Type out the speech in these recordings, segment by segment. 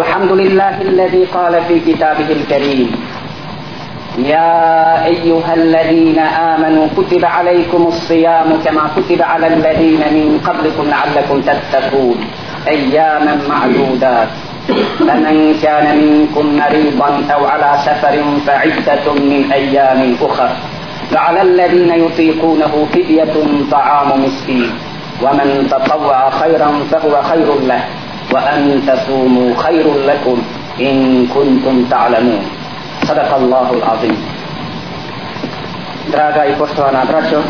الحمد لله الذي قال في كتابه الكريم يا أيها الذين آمنوا كتب عليكم الصيام كما كتب على الذين من قبلكم لعلكم تتقون أياما معدودات. فمن كان منكم مريضا أو على سفر فعدة من أيام أخر. وعلى الذين يطيقونه فدية طعام مسكين. ومن تطوع خيرا فهو خير له. وأن تصوموا خير لكم إن كنتم تعلمون صدق الله العظيم Draga i poštovana braćo,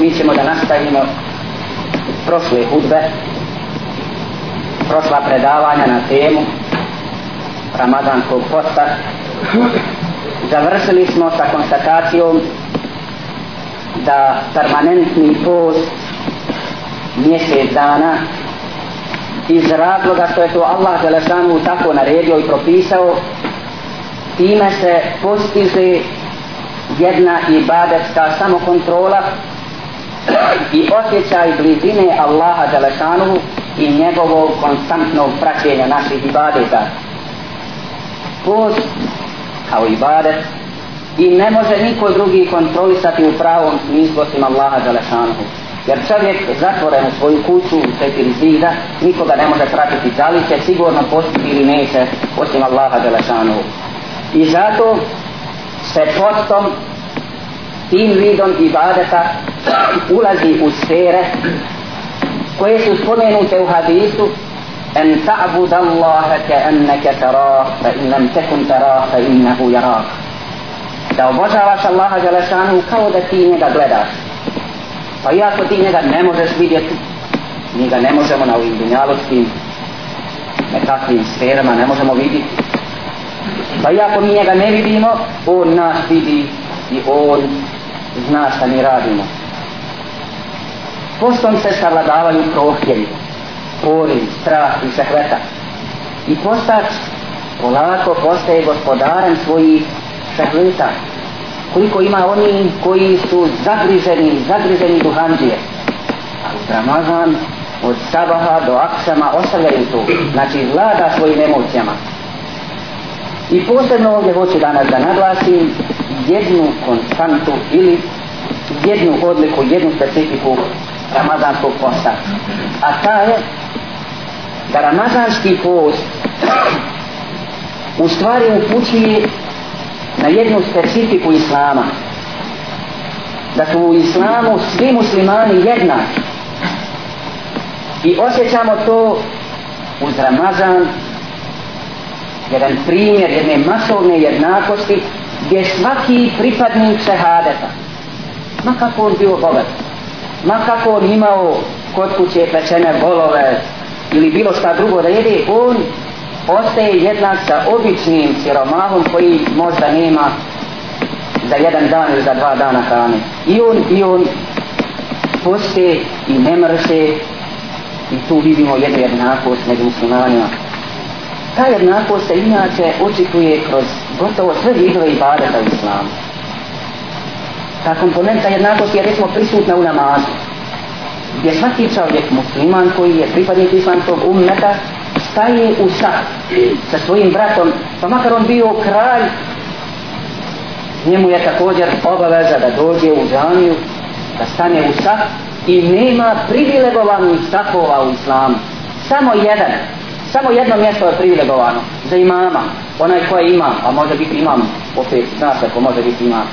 mi ćemo da nastavimo prošle hudbe, prošla predavanja na temu Ramadanskog posta. Završili smo sa konstatacijom da permanentni post mjesec dana iz razloga što je to Allah Želešanu tako naredio i propisao time se postiže jedna ibadetska samokontrola i osjećaj blizine Allaha Želešanu i njegovog konstantnog praćenja naših ibadeta. Post kao ibadet i ne može niko drugi kontrolisati u pravom smislu osim Allaha Želešanu jer čovjek zatvoren u svoju kuću u četiri zida nikoga ne može pratiti. Da li će sigurno postiti ili neće osim Allaha Đelešanu. I zato se postom tim vidom ibadeta ulazi u sfere koje su spomenute u hadisu en ta'bud Allaha ka enneke tarah fa in lam takun tarah fa innahu jarak da obožavaš Allaha Đelešanu kao da ti njega gledaš. Pa iako ti njega ne možeš vidjeti, mi ga ne možemo na ovim dunjaločkim nekakvim sferama, ne možemo vidjeti. Pa iako mi njega ne vidimo, on nas vidi i on zna šta mi radimo. Postom se savladavaju prohtjevi, pori, strah i sehveta. I postač polako postaje gospodaren svojih sehveta, koliko ima oni koji su zagriženi, zagriženi duhanđije. Ramazan od sabaha do aksama ostavljaju tu, Znači vlada svojim emocijama. I posebno ovdje hoću danas da naglasim jednu konstantu ili jednu odliku, jednu specifiku Ramazanskog posta. A ta je da Ramazanski post u stvari upućuje na jednu specifiku islama. Da su u islamu svi muslimani jednaki. I osjećamo to uz Ramazan jedan primjer jedne masovne jednakosti gdje svaki pripadnik šehadeta ma kako on bio bogat ma kako on imao kod kuće pečene bolove ili bilo šta drugo da jede on ostaje jednak sa običnim siromahom koji možda nema za jedan dan ili za dva dana hrane. I on, i on poste i ne mrše i tu vidimo jednu jednakost među muslimanima. Ta jednakost se inače očituje kroz gotovo sve vidove i badeta u islamu. Ta komponenta jednakosti je recimo prisutna u namazu. Gdje svaki čovjek musliman koji je pripadnik islamskog ummeta staje u sah sa svojim bratom, pa makar on bio kralj, njemu je također obaveza da dođe u džaniju, da stane u sah i nema privilegovanih sahova u islamu. Samo jedan, samo jedno mjesto je privilegovano za imama, onaj koji ima, a može biti imam, opet zna se ko može biti imam.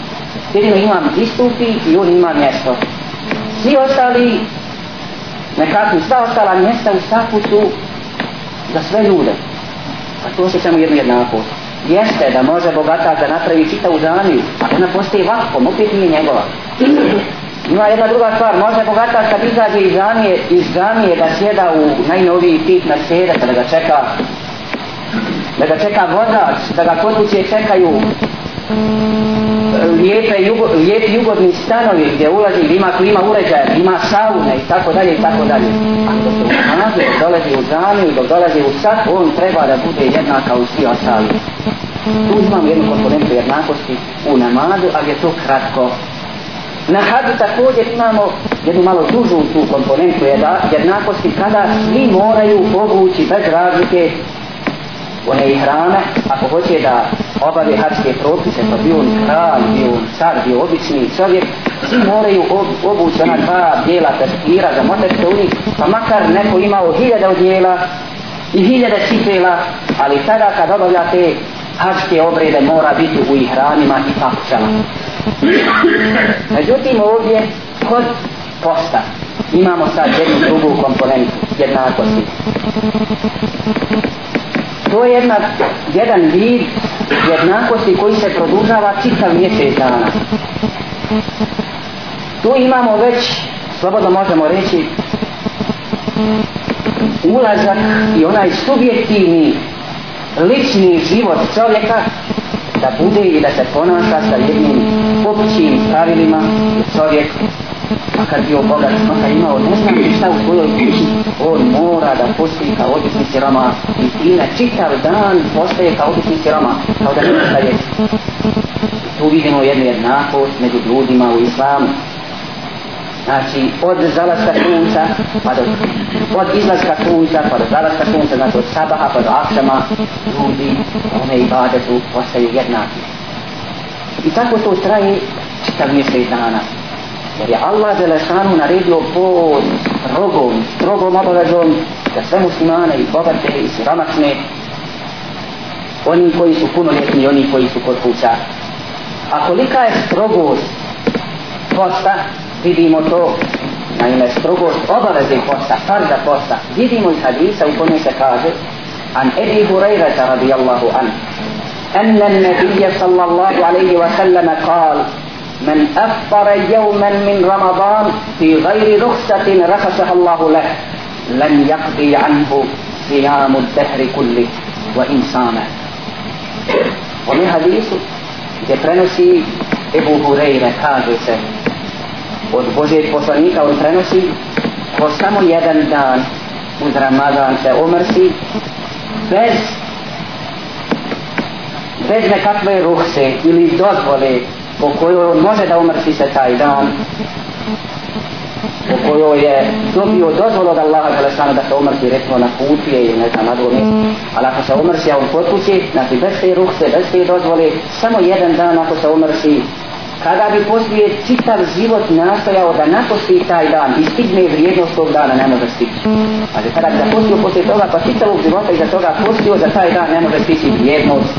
Jedino imam istupi i on ima mjesto. Svi ostali, nekakvi, sva ostala mjesta u sahu su za sve ljude. A to se samo jedno jednakost. Jeste da može bogatak da napravi čitavu džaniju, a ona postoji vakom, opet nije njegova. Ima jedna druga stvar, može bogatak kad izađe iz džanije, iz džanije da sjeda u najnoviji tip na sjede, pa da ga čeka da ga čeka vozač, da ga kod kuće čekaju lijepe, jugo, lijepi jugodni stanovi gdje ulazi, gdje ima klima uređaja, ima saune i tako dalje i tako dalje. Ako se u namazu, dok dolazi u džaniju, dok dolazi u sat, on treba da bude jednaka u svi ostali. Tu imam jednu komponentu jednakosti u namazu, ali je to kratko. Na hadu također imamo jednu malo dužu tu komponentu jednakosti kada svi moraju povući bez razlike one i hrane, ako hoće da obave hačke propise, pa bio on kralj, bio on car, bio obični čovjek, svi moraju ob, obući ona dva bijela testira za se u njih, pa makar neko imao hiljada odjela i hiljada cipela, ali tada kad obavlja te hačke obrede mora biti u ihranima i papućama. Međutim ovdje kod posta imamo sad jednu drugu komponentu jednakosti. To je jedna, jedan vid jednakosti koji se produžava čitav mjesec dana. Tu imamo već, slobodno možemo reći, ulazak i onaj subjektivni lični život čovjeka da bude i da se ponaša sa jednim općim pravilima čovjek makar bio bogat, makar imao ne znam šta u svojoj kući, on mora da posti kao obični siroma i na čitav dan postaje kao obični siroma, kao da nema šta jesti. Tu vidimo jednu jednakost među ljudima u islamu. Znači, od zalaska sunca, pa do, od izlaska sunca, pa do zalaska sunca, znači od sabaha pa do akšama, ljudi, one i bade su, postaju jednaki. I tako to traje čitav mjesec dana Jer je Allah Želešanu naredio pod strogom, strogom obavezom za sve muslimane i bogate i siromašne, oni koji su punoljetni i oni koji su kod kuća. A kolika je strogost posta, vidimo to, naime strogost obaveze posta, farza posta, vidimo iz hadisa u kome se kaže, an Ebi Hurajrata radijallahu an, أن النبي صلى الله عليه وسلم قال من أفطر يوما من رمضان في غير رخصة رخصها الله له لن يقضي عنه صيام الدهر كله وإنسانه. ومن حديث يترنسي أبو هريرة حادثة odvozi poslanika on prenosi ko samo jedan dan uz Ramadan se umrsi bez bez nekakve ruhse ili dozvole po kojoj on može da umrti se taj dan po kojoj je dobio dozvolu od Allaha Đelešanu da se umrti recimo na putije ili ne znam na drugom ali ako se umrsi a on kod kući znači bez te ruhse, bez te dozvole samo jedan dan ako se umrsi kada bi poslije čitav život nastojao da naposti taj dan i stigne vrijednost tog dana ne može stići. Ali kada bi ga postio poslije toga pa čitavog života i toga postio za taj dan ne može stići vrijednost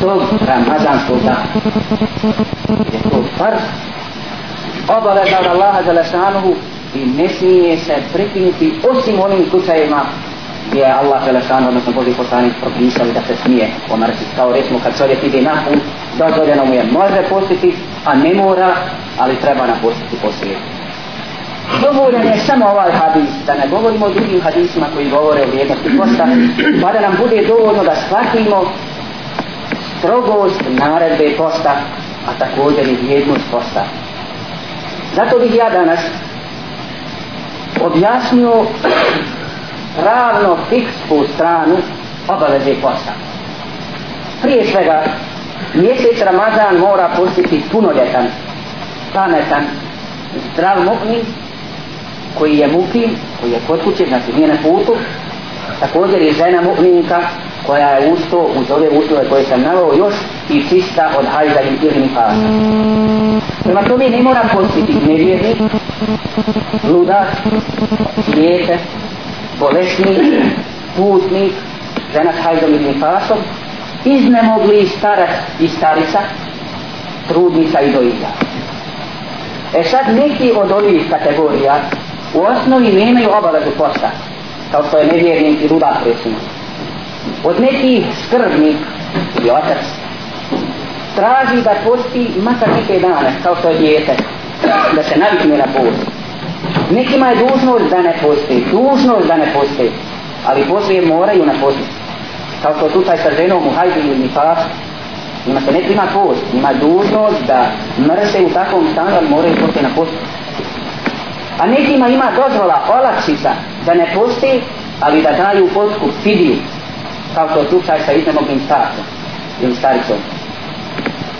tog ramazanskog dana. Je to farz obaveza od Allaha za i ne smije se prekinuti osim onim slučajima gdje je Allah Želešanu, odnosno Boži poslanik propisali da se smije omrtiti. Kao recimo kad čovjek ide na put, dozvoljeno mu je može postiti, a ne mora, ali treba napustiti poslije. Dovoljen je samo ovaj hadis, da ne govorimo o drugim hadisima koji govore o vrijednosti posta, pa da nam bude dovoljno da shvatimo strogost naredbe posta, a također i vrijednost posta. Zato bih ja danas objasnio pravno fiksku stranu obaveze posta. Prije svega, mjesec Ramazan mora postiti punoljetan, pametan, zdrav mu'min, koji je mukim, koji je kod kuće, znači nije na putu, također je žena mu'minka, koja je usto uz ove uslove koje sam navao još i čista od hajda i ili nifasa. Prema tome ne mora postiti nevjerni, ludak, dijete, bolesnik, putnik, žena s hajdom i nifasom, iznemogli starac i starica, trudnica i dojilja. E sad neki od ovih kategorija u osnovi nemaju obavezu posta, kao što je nevjernik i rudak recimo. Od nekih skrbnik ili otac traži da posti makar neke dane, kao što je dijete, da se navikne na post. Nekima je dužnost da ne posti, dužnost da ne posti, ali poslije moraju na posti. Kao što slučaj sa ženom u hajdu ili nifas, njima se ne prima post, njima je dužnost da mrse u takvom stanu, ali moraju posti na posti. A nekima ima dozvola, olakšica, da ne posti, ali da daju potku fidiju, kao što slučaj sa iznemognim starcom ili staricom.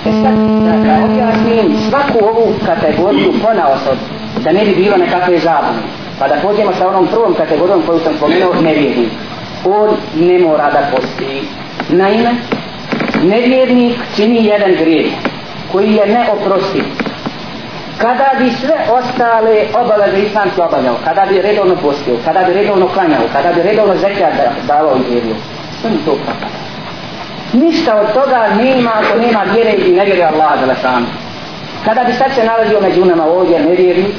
E sad, da da objasnim svaku ovu kategoriju ponaosob, da ne bi bilo nekakve zabune. Pa da pođemo sa onom prvom kategorijom koju sam spomenuo, nevjernik. On ne mora da posti. Naime, nevjernik čini jedan grijeh koji je neoprostiv. Kada bi sve ostale obaveze islamske obavljao, kada bi redovno postio, kada bi redovno klanjao, kada bi redovno zekija davao i vjerio, sve mi to propada. Ništa od toga nema ako nema vjere i ne vjere Allah za. Kada bi sad se nalazio među nama ovdje nevjernik,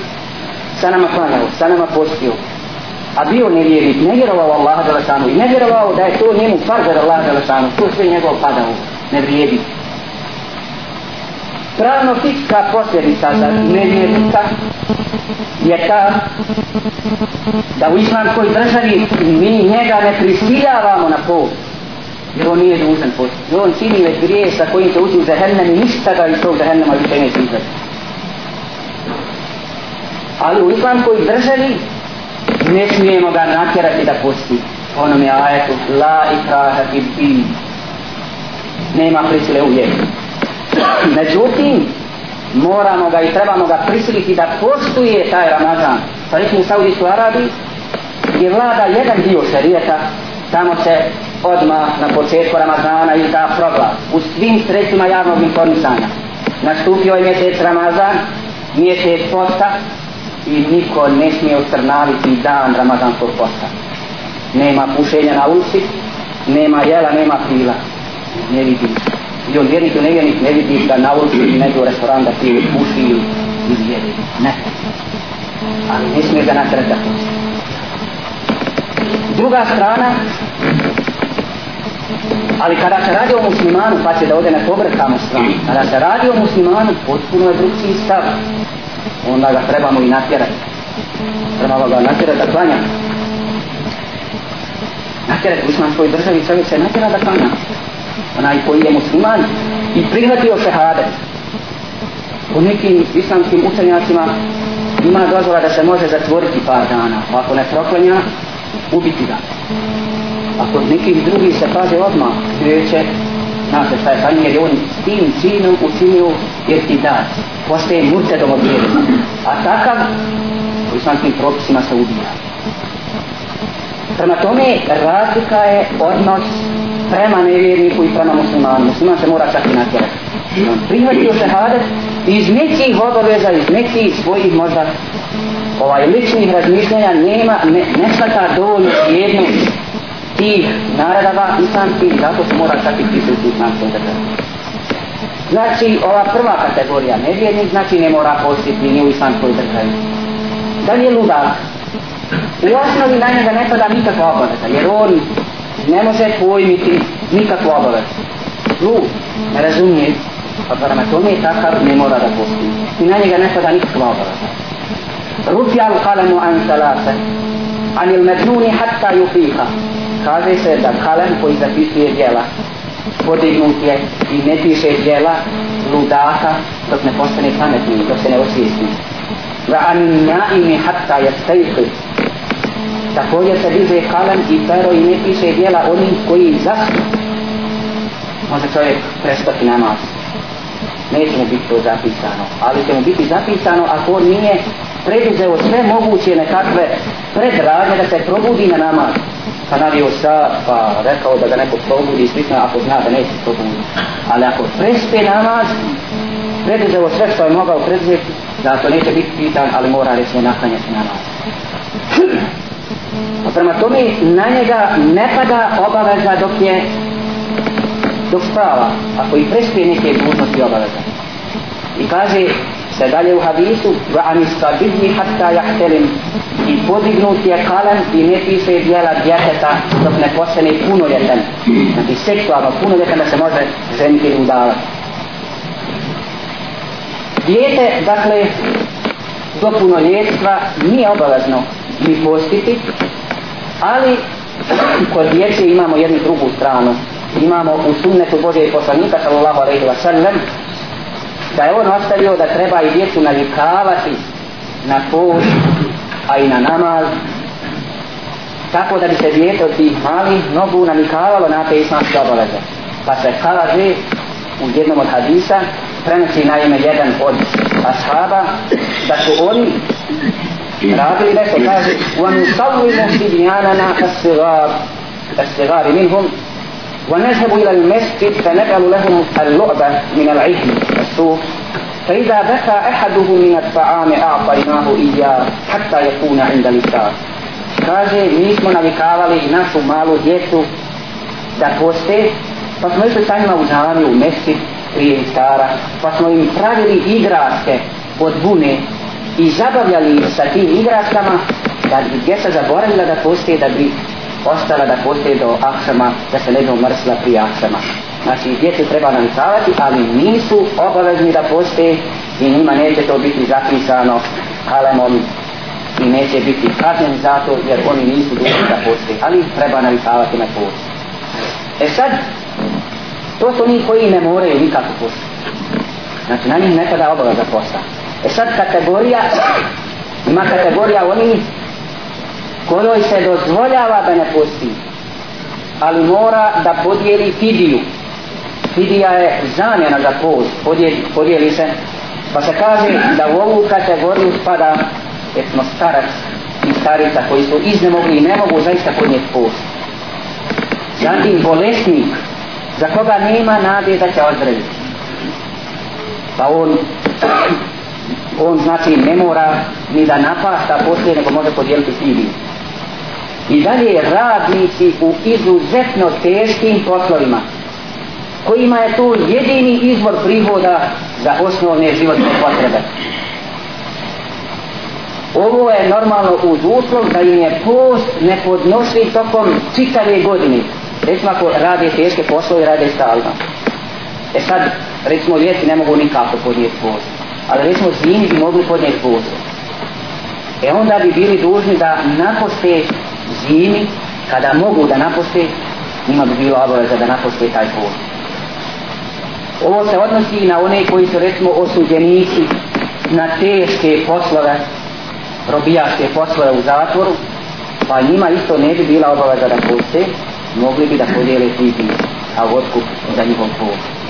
sa nama klanjao, sa nama postio, a bio nevjernik, ne vjerovao Allaha za lešanu i ne vjerovao da je to njemu farzer Allaha za lešanu, to sve njegov padao, ne vrijedi. Pravno fikska posljedica za nevjernika je ta da u islamskoj državi mi njega ne prisiljavamo na pol jer on nije dužan posti. On čini već grije sa kojim će ući u zahennem i ništa ga iz tog zahennema više neće izgledati. Ali u islamskoj državi ne smijemo ga natjerati da posti. Ono mi je ajetu la ikraha fi. Nema prisile u vjeru. Međutim, moramo ga i trebamo ga prisiliti da postuje taj Ramazan. Pa recimo u Saudijskoj Arabiji gdje vlada jedan dio šarijeta, tamo se odma na početku Ramazana i ta proglas u svim sredstvima javnog informisanja. Nastupio je mjesec Ramazan, mjesec posta i niko ne smije ostrnaviti dan Ramazanskog posta. Nema pušenja na ulici, nema jela, nema pila. Ne vidi. I on vjernik ne nevjernik ne vidi da na ulici ili nego u restoran da pije puši ili jedi. Ne. Ali ne smije ga natrati da Druga strana, Ali kada se radi o muslimanu, pa će da ode na pobrkamo stranu, kada se radi o muslimanu, potpuno je drugci stav. Onda ga trebamo i natjerati. Trebamo ga natjerati da klanja. Natjerati u islamskoj državi čovjek se natjera da klanja. Onaj koji je musliman i prihvatio šehade. U nekim islamskim učenjacima ima dozvola da se može zatvoriti par dana. Ako ne proklanja, ubiti ga a kod nekih drugih se paze odmah kreće zna se šta je sa njim jer on s tim cilom učinio irtidat. da postaje murtedom od vjeri a takav u islamskim propisima se ubija. Prema tome razlika je odnos prema nevjerniku i prema muslimanu. Musliman se mora čak i natjerati. On prihvatio šehadet iz nekih obaveza iz nekih svojih možda ovaj ličnih razmišljenja nema ne, ne svata dovoljno jednosti tih naredaba islamskih, i zato se mora čak i pisati islamskom državu. Znači, ova prva kategorija nevjernik, znači ne mora postiti ni u islamskoj državi. Da li je ludak? U osnovi na njega ne pada nikakva obaveza, jer on ne može pojmiti nikakvu obavezu. Lud, ne razumije, pa prema tome je takav ne mora da posti. I na njega ne pada nikakva obaveza. Rufi al-kalamu an salate, anil mednuni hatta yufiha, kaže se da kalem koji zapisuje djela podignut je i ne piše djela ludaka dok ne postane pametni, dok se ne osvijesti. Va anin naimi hatta je stejki. Također se diže kalem i pero i ne piše djela onih koji zasnu. Može čovjek prestati namaz. Neće mu biti to zapisano, ali će mu biti zapisano ako on nije preduzeo sve moguće nekakve predradnje da se probudi na namaz pa navio sat, pa rekao da ga neko probudi i slično, ako zna da neće probudi. Ali ako prespe namaz, preduzeo sve što je mogao preduzeti, da to neće biti pitan, ali mora recimo naklanjati namaz. A pa prema tome, na njega ne pada obaveza dok je dok sprava, ako i prespije neke dužnosti obaveza. I kaže, se dalje u hadisu va aniska bidni hatta jahtelim i podignut je kalan i ne piše dijela djeteta dok ne postane punoljetan. Znači seksualno punoljetan da se može ženiti ili udavati dijete dakle do punoljetstva nije obavezno ni postiti ali kod djece imamo jednu drugu stranu imamo u sunnetu Božje poslanika sallallahu alaihi wa sallam da je on ostavio da treba i djecu navikavati na post, a i na namaz, tako da bi se djete od tih malih nogu navikavalo na te islamske obaveze. Pa se kaže u jednom od hadisa, prenosi naime jedan od ashaba, da su oni radili nešto, kaže, وَنُسَوِّمُ سِبْيَانَنَا كَسِّغَارِ كَسِّغَارِ مِنْهُمْ ونذهب إلى المسجد فنجعل لهم اللعبة من العجل السوق فإذا بكى أحدهم من الطعام أعطيناه إياه حتى يكون عند الإفطار kaže mi smo navikavali našu malu djecu da poste pa smo išli sa njima u džamiju, u mesi prije iftara pa smo im pravili igračke od bune i zabavljali sa tim igračkama da bi djeca zaboravila da poste da bi ostala da poste do aksama, da se ne bi omrsla prije aksama. znači djece treba navikavati ali nisu obavezni da poste i njima neće to biti zapisano kalemom i neće biti kažnjen zato jer oni nisu dužni da poste ali treba navikavati na post e sad to su oni koji ne moraju nikako postati. znači na njih nekada obaveza posta e sad kategorija ima kategorija oni kojoj se dozvoljava da ne posti ali mora da podijeli fidiju. Fidija je zamjena za post podijeli, podijeli se pa se kaže da u ovu kategoriju spada etno starac i starica koji su iznemogli i ne mogu zaista podnijeti post. Zatim bolesnik za koga nema nade da će ozdraviti pa on on znači ne mora ni da napasta poslije nego može podijeliti fidiju i dalje radnici u izuzetno teškim poslovima kojima je to jedini izvor prihoda za osnovne životne potrebe. Ovo je normalno uz uslov da im je post ne podnosi tokom čitave godine. Recimo ako rade teške poslove rade stalno. E sad, recimo ljeti ne mogu nikako podnijeti post. Ali recimo zimi bi mogli podnijeti post. E onda bi bili dužni da naposte zimi, kada mogu da napuste njima bi bilo obaveza da napuste taj post. Ovo se odnosi na one koji su recimo osuđenici na teške poslove, robijaške poslove u zatvoru, pa njima isto ne bi bila obaveza da poste, mogli bi da podijele tipi, a otkup za njihov post.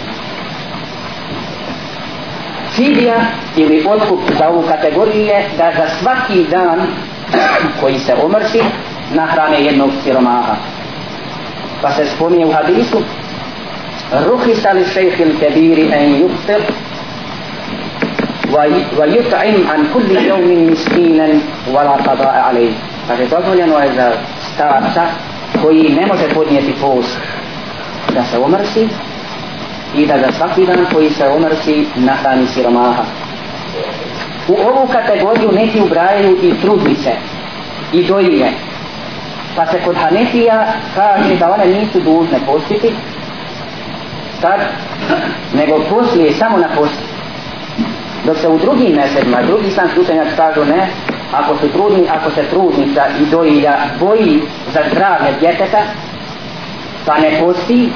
Fidija ili otkup za ovu kategoriju je da za svaki dan koji se omrši nahrane jednog siromaha. Pa se spominje u hadisu, Ruhi sali šejhil kebiri en juhtir, wa yut'im an kulli yawmin miskinan wa la qada'a alayh. Fa je dozvoljeno je za starca koji ne može podnijeti post da se omrsi i da ga svaki dan koji se omrsi nahrani siromaha. U ovu kategoriju neki ubrajaju i trudnice i dojine Pa se kod Hanefija kaže da one nisu dužne postiti, tad, nego poslije samo na post. Dok se u drugim mesedima, drugi sam slučenjak kažu ne, ako su trudni, ako se trudnica i dojilja boji za zdravlje djeteta, pa ne posti,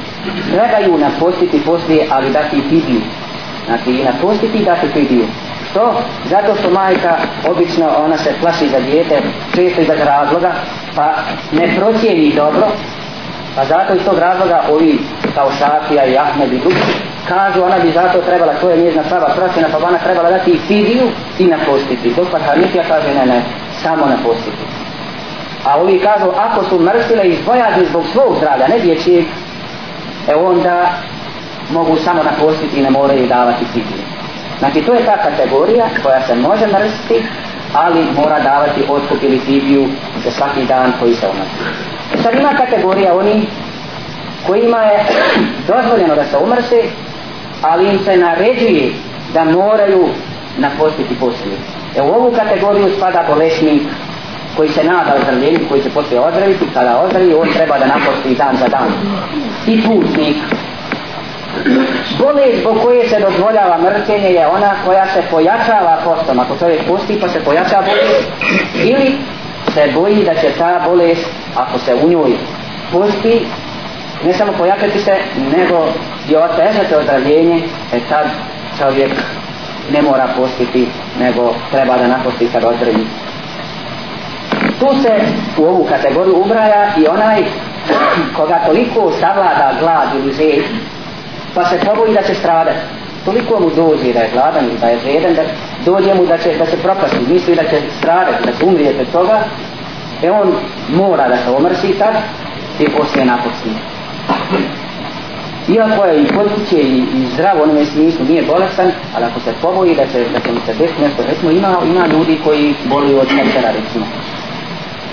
trebaju napostiti poslije, ali dati fidiju. Znači i napostiti i dati fidiju. Što? Zato što majka obično ona se plaši za dijete, često iz razloga, pa ne procijeni dobro, Pa zato iz tog razloga ovi kao Šafija i Ahmed i drugi kažu ona bi zato trebala, to je njezna prava procjena, pa ona trebala dati i fidiju i napostiti. Dok pa Hanifija kaže ne, ne, samo napostiti. A ovi kažu ako su mrsile iz bojazni zbog svog zdravlja, ne dječijeg, e onda mogu samo napostiti i ne moraju davati fidiju. Znači to je ta kategorija koja se može mrziti, ali mora davati otkup ili fidiju za svaki dan koji se umrti. E sad ima kategorija oni kojima je dozvoljeno da se umrse, ali im se naređuje da moraju napostiti poslije. E u ovu kategoriju spada bolesnik koji se nada ozdravljenju, koji se poslije ozdraviti, kada ozdravi, on treba da naposti dan za dan. I putnik. Bolest zbog koje se dozvoljava mrtvenje je ona koja se pojačava postom. Ako čovjek pusti pa se pojačava bolest. Ili se boji da će ta bolest, ako se u njoj pusti, ne samo pojačati se, nego i otežati ozdravljenje, e tad čovjek ne mora postiti, nego treba da naposti kad ozdravi. Tu se u ovu kategoriju ubraja i onaj koga toliko savlada glad ili žed, pa se poboji da će stradati. Toliko mu dođe da je gladan ili da je žedan, da dođe mu da će, da će propasti, misli da će stradati, da će umrijeti od toga, e on mora da se omrsi tad i poslije napusti. iako je i potiče i, i zdravo onome smislu nije bolestan, ali ako se poboji da će, da će mu se desiti nešto, recimo ima, ima ljudi koji boluju od kancera recimo.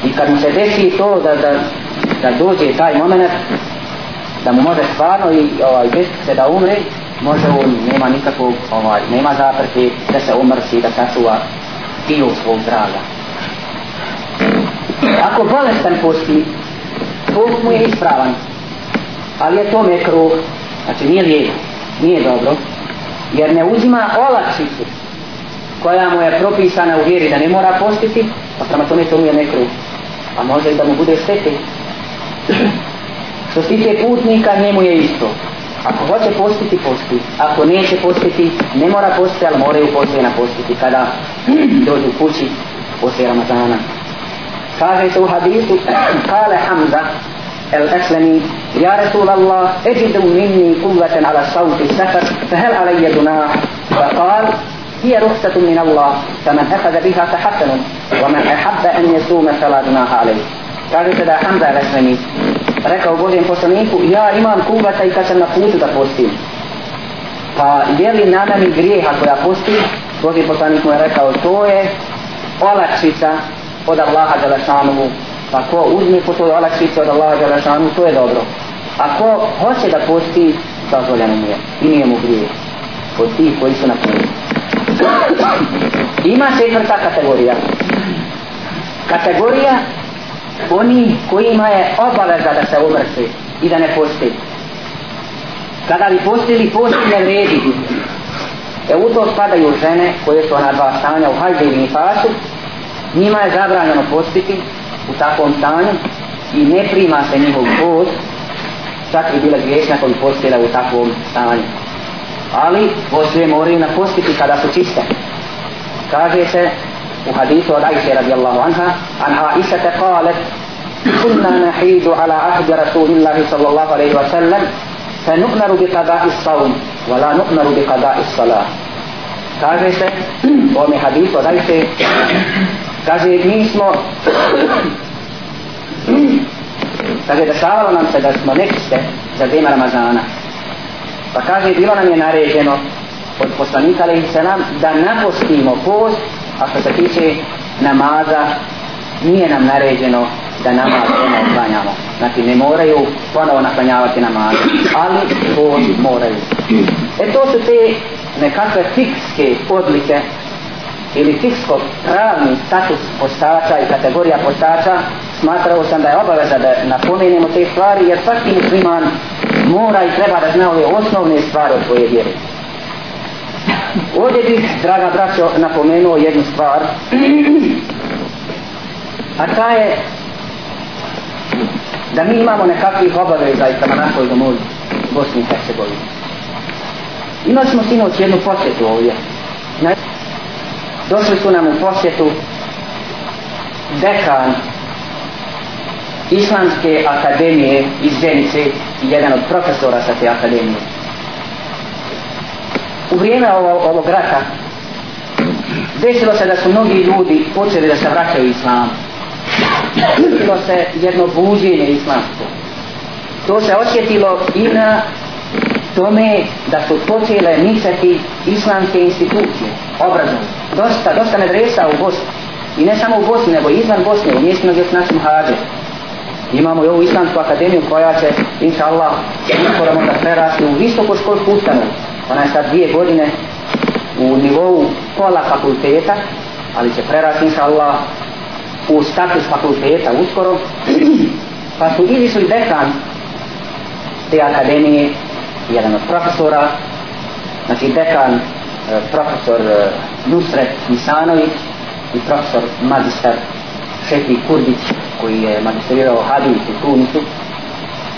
I kad mu se desi to da, da, da dođe taj moment, da mu može stvarno i ovaj, desiti se da umre, može on, nema nikakvog, ovaj, nema zaprti da se umrsi, da sačuva dio svog zdravlja. Ako bolestan posti, post mu je ispravan, ali je to mekruh, znači nije lijep, nije dobro, jer ne uzima olakšicu koja mu je propisana u vjeri da ne mora postiti, pa prema tome to mu je mekruh, a može da mu bude štete. Što se tiče putnika, njemu je isto. Ako hoće postiti, posti. Ako neće postiti, ne mora postiti, ali moraju poslije napostiti kada dođu kući poslije Ramazana. Kaže se u hadisu, kale Hamza, الأسلمي يا رسول الله أجد مني قوة على صوت السفر فهل علي جناح فقال هي رخصة من الله فمن أخذ بها فحسن ومن أحب أن يصوم فلا جناح عليه kaže se da je Hamza Veslemi rekao Božijem poslaniku ja imam kubata i kad sam na putu da postim. Pa je li na nami grijeha koja posti Boži poslanik mu je rekao to je olakšica od Allaha Đelešanovu pa ko uzme po toj olakšici od Allaha Đelešanovu to je dobro. A ko hoće da posti dozvoljeno mu je. I nije mu grijeh od tih koji su na putu. Ima četvrta kategorija. Kategorija oni kojima je obaveza da se umrsi i da ne posti. Kada bi postili, posti ne vredi. E u to spadaju žene koje su na dva stanja u hajde i nifasu. Njima je zabranjeno postiti u takvom stanju i ne prima se njihov post čak i bila griješna koji postila u takvom stanju. Ali poslije moraju napostiti kada su čiste. Kaže se وحديث عائشة رضي الله عنها عن عائشة قالت كنا نحيد على عهد رسول الله صلى الله عليه وسلم فنؤمر بقضاء الصوم ولا نؤمر بقضاء الصلاة kaže se u ovome hadisu od Ajše kaže mi smo kaže dešavalo nam se da smo nečiste za vrijeme Ramazana pa kaže bilo nam je naređeno od poslanika alaihi selam da napostimo post a što se tiče namaza nije nam naređeno da namaz ono klanjamo. znači ne moraju ponovo naklanjavati namaz ali to moraju. E to su te nekakve fikske odlike ili fiksko pravni status postača i kategorija postača. Smatrao sam da je obaveza da napomenemo te stvari jer svaki musliman mora i treba da zna ove osnovne stvari od svoje vjere. Ovdje bih, draga braćo, napomenuo jednu stvar. A ta je da mi imamo nekakvih obaveza i prema našoj domovi Bosni i Hercegovini. Imali smo sinoć jednu posjetu ovdje. Došli su nam u posjetu dekan Islamske akademije iz Zenice i jedan od profesora sa te akademije u vrijeme ovo, ovog rata desilo se da su mnogi ljudi počeli da se vraćaju islam. Desilo se jedno buđenje islamsko. To se osjetilo i na tome da su počele nicati islamske institucije obrazom. Dosta, dosta medresa u Bosni. I ne samo u Bosni nego izvan Bosne u mjestima gdje su našim hađe imamo i ovu islamsku akademiju koja će inša Allah uskoro možda prerasti u visokoškolsku ustanovu ona je sad dvije godine u nivou pola fakulteta ali će prerasti inša Allah u status fakulteta uskoro. Pa su izišli dekan te akademije jedan od profesora znači dekan e, profesor e, Nusret Misanović i profesor magistar Šefi Kurdić koji je magistrirao hadis u Tunisu.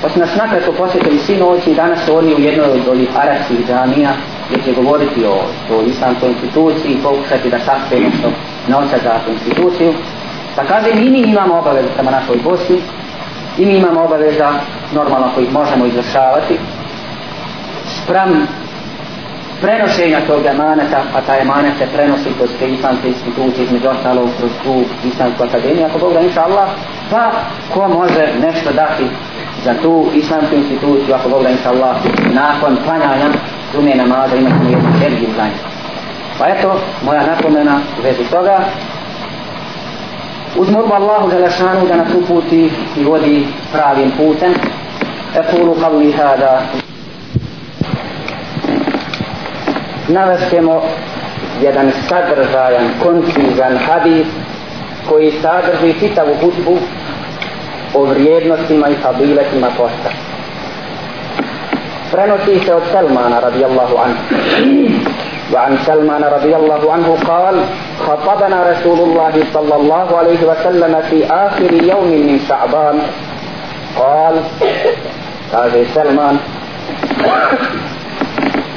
Pa su nas nakratko posjetili svi noći i danas su oni u jednoj od ovih arabskih džamija gdje će govoriti o, toj islamskoj instituciji i pokušati da sakpe nešto novca za tu instituciju. Pa kaže, i mi imamo obavezu prema našoj Bosni i mi imamo obaveza normalno koji možemo izvršavati sprem prenošenja tog emaneta, pa taj emanet se prenosi kroz te islamske institucije, između ostalog kroz tu islamsku akademiju, ako Bog da inša Allah, pa ko može nešto dati za tu islamsku instituciju, ako Bog da inša Allah, nakon klanjanja sume namaza imati jednu energiju za njih. Pa eto, moja napomena u vezi toga, uz molbu Allahu Želešanu da nas uputi i vodi pravim putem, ekulu qavli hada, navestemo jedan sadržajan, koncizan hadis koji sadrži čitavu hutbu o vrijednostima i fabiletima posta. Prenosi se od Salmana radijallahu anhu. وعن سلمان رضي الله عنه قال خطبنا رسول الله صلى الله عليه وسلم في آخر يوم من شعبان قال قال سلمان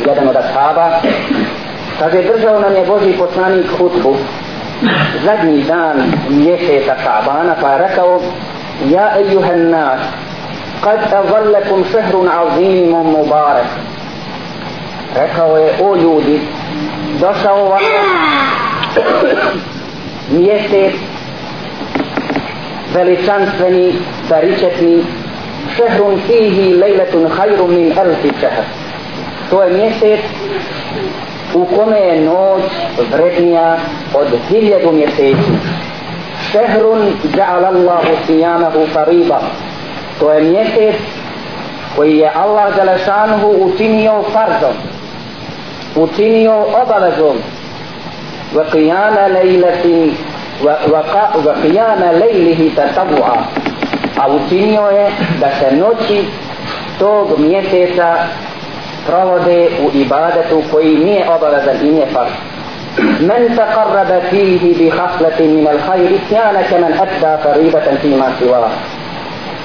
jedan od ashaba kaže držao nam je Boži poslanik hutbu zadnji dan mjeseca Šabana pa je rekao يا أيها الناس قد أظلكم شهر عظيم مبارك rekao je o ljudi došao vam mjesec veličanstveni baričetni šehrun fihi lejletun hajru min elfi šehr to je mjesec u kome je noć vrednija od hiljadu mjeseci. Šehrun ja'ala Allahu sijamahu fariba. To je mjesec koji je Allah Đelešanuhu učinio farzom, učinio obavezom wa qiyama lejleti wa qiyama lejlihi tatabu'a a učinio je da se noći tog mjeseca provode u ibadetu koji nije obavezan i nije fard. Men taqarraba fihi bi haslatin min al khayri kana kaman adda faribatan fi ma siwa.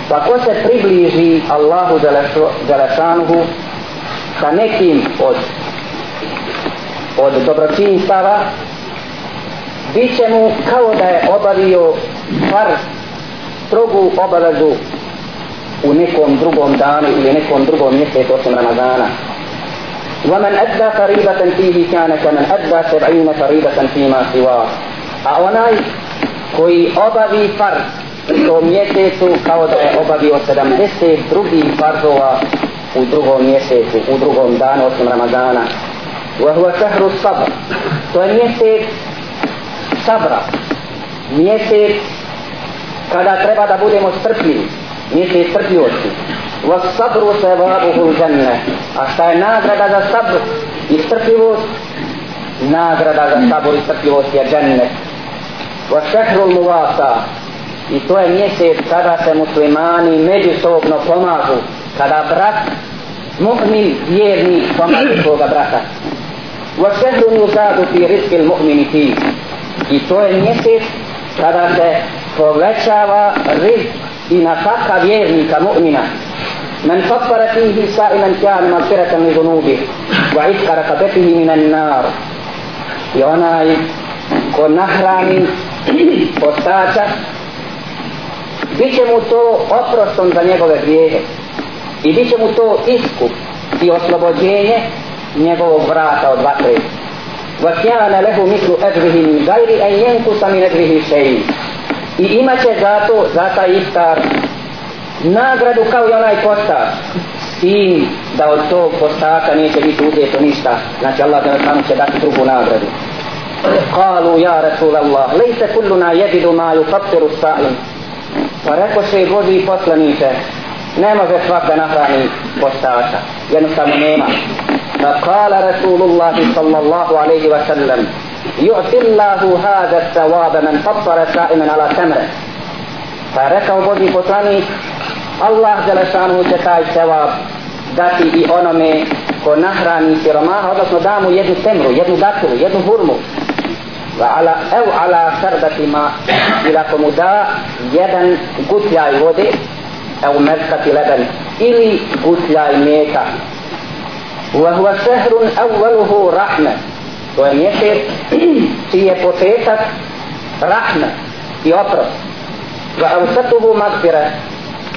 Pa ko se približi Allahu Đalešanuhu sa nekim od od dobročinstava bit će mu kao da je obavio far strogu obavezu u nekom drugom danu ili nekom drugom mjesecu osim Ramazana. ومن أدى فريضة فيه كان كمن أدى سبعين فريضة فيما سواه a onaj koji obavi far u tom mjesecu kao da je obavio 70 drugih farzova u drugom mjesecu, u drugom danu osim Ramazana. وهو شهر الصبر to je mjesec sabra mjesec kada treba da budemo strpljivi mjesec strpljivosti والصبر ثوابه الجنة a šta je nagrada za sabr i strpljivost nagrada za sabr i strpljivost je džennet والشهر المواسى i to je mjesec kada se muslimani međusobno pomažu kada brat mu'min vjerni pomaže svoga brata وشهر يزاد في رزق المؤمن فيه i to je mjesec kada se povećava rizk i nafaka vjernika mu'mina من فطر فيه سائلا كان مغفرة لذنوبه وعتق رقبته من النار i onaj ko nahrani postača bit će mu to oprostom za njegove grijehe i bit će mu to iskup i oslobođenje njegovog vrata od vatre وَكْيَانَ لَهُ مِثْلُ أَجْرِهِ مِنْ غَيْرِ أَنْ يَنْكُسَ مِنْ أَجْرِهِ شَيْءٍ i imaće zato za taj iftar nagradu kao i onaj postač s tim da od tog postača neće biti uzeto ništa znači Allah da nam će dati drugu nagradu قالوا يا رسول الله ليس كلنا يجد ما يفطر الصائم pa rekao se i Boži poslanice ne može svak da nahrani postača jednostavno nema فقال رسول الله صلى الله عليه وسلم يعطي الله هذا الثواب من فطر سائما على تمر فركوا بودي poslanik Allah Đelešanu će taj sevap dati i onome ko nahrani siromaha, odnosno da mu jednu temru, jednu datulu, jednu hurmu. Va ala, ev ala sardatima, ili ako mu da jedan gutljaj vode, ev mezkati leben, ili gutljaj mlijeka. Wa huwa šehrun evveluhu rahme. To je mjesec čiji je početak rahme i oprost. Va evsatuhu magfire,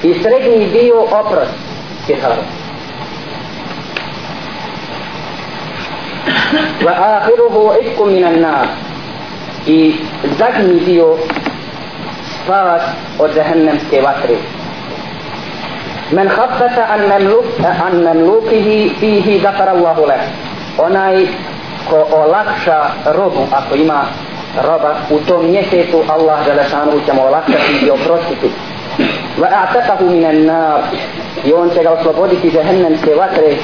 i srednji dio oprost siharu. Wa ahiruhu itku minan nar i zadnji dio spas od zahennemske vatre. Men haffata an, memluk, an memlukihi fihi zakara Allahu leh. Onaj ko olakša robu, ako ima roba, u tom mjesecu Allah Želešanu će mu olakšati i oprostiti. وأعتقه من النار nar. I on će ga osloboditi džehennemske vatre.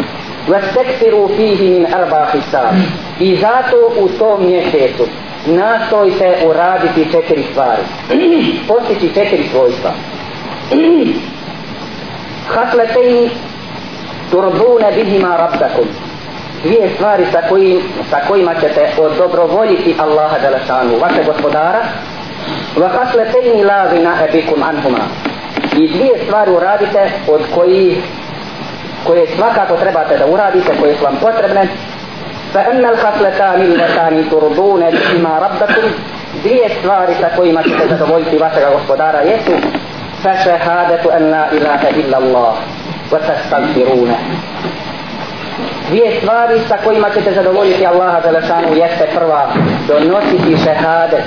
Wa stekfiru fihi min arba hisab. I zato u tom mjesecu nastojte uraditi četiri stvari. Postići četiri svojstva. Hasletejni turbune bihima rabdakum. Dvije stvari sa, kojim, sa kojima ćete odobrovoljiti Allaha Đelešanu, vaše gospodara. Wa hasletejni la vina ebikum anhuma. I dvije stvari uradite od koji koje svakako trebate da uradite, koje su vam potrebne. Fa enna l-hasletani l-letani turbune bihima rabdakum. Dvije stvari sa kojima ćete zadovoljiti vašega gospodara jesu فشهادة أن لا إله إلا الله وتستغفرونه Dvije stvari sa kojima ćete zadovoljiti Allaha Đelešanu jeste prva donositi šehade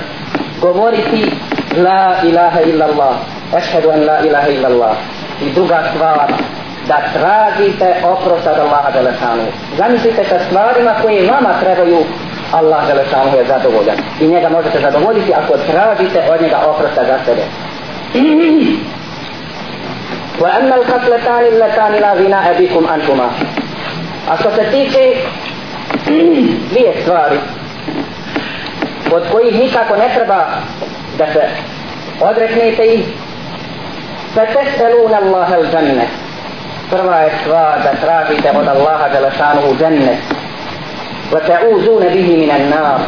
govoriti la ilaha illa Allah ešhedu an la ilaha illa Allah i druga stvar da tražite oprost od Allaha Đelešanu zamislite sa stvarima koje vama trebaju Allah Đelešanu je zadovoljan i njega možete zadovoljiti ako tražite od njega oprosta za sebe وأما الخصلتان اللتان لا غناء بكم عنهما A što se tiče dvije stvari od kojih nikako ne treba da se odreknete ih فتسألون الله الجنة prva je stvar da tražite od Allaha Đelešanu u džennet وتعوذون به من النار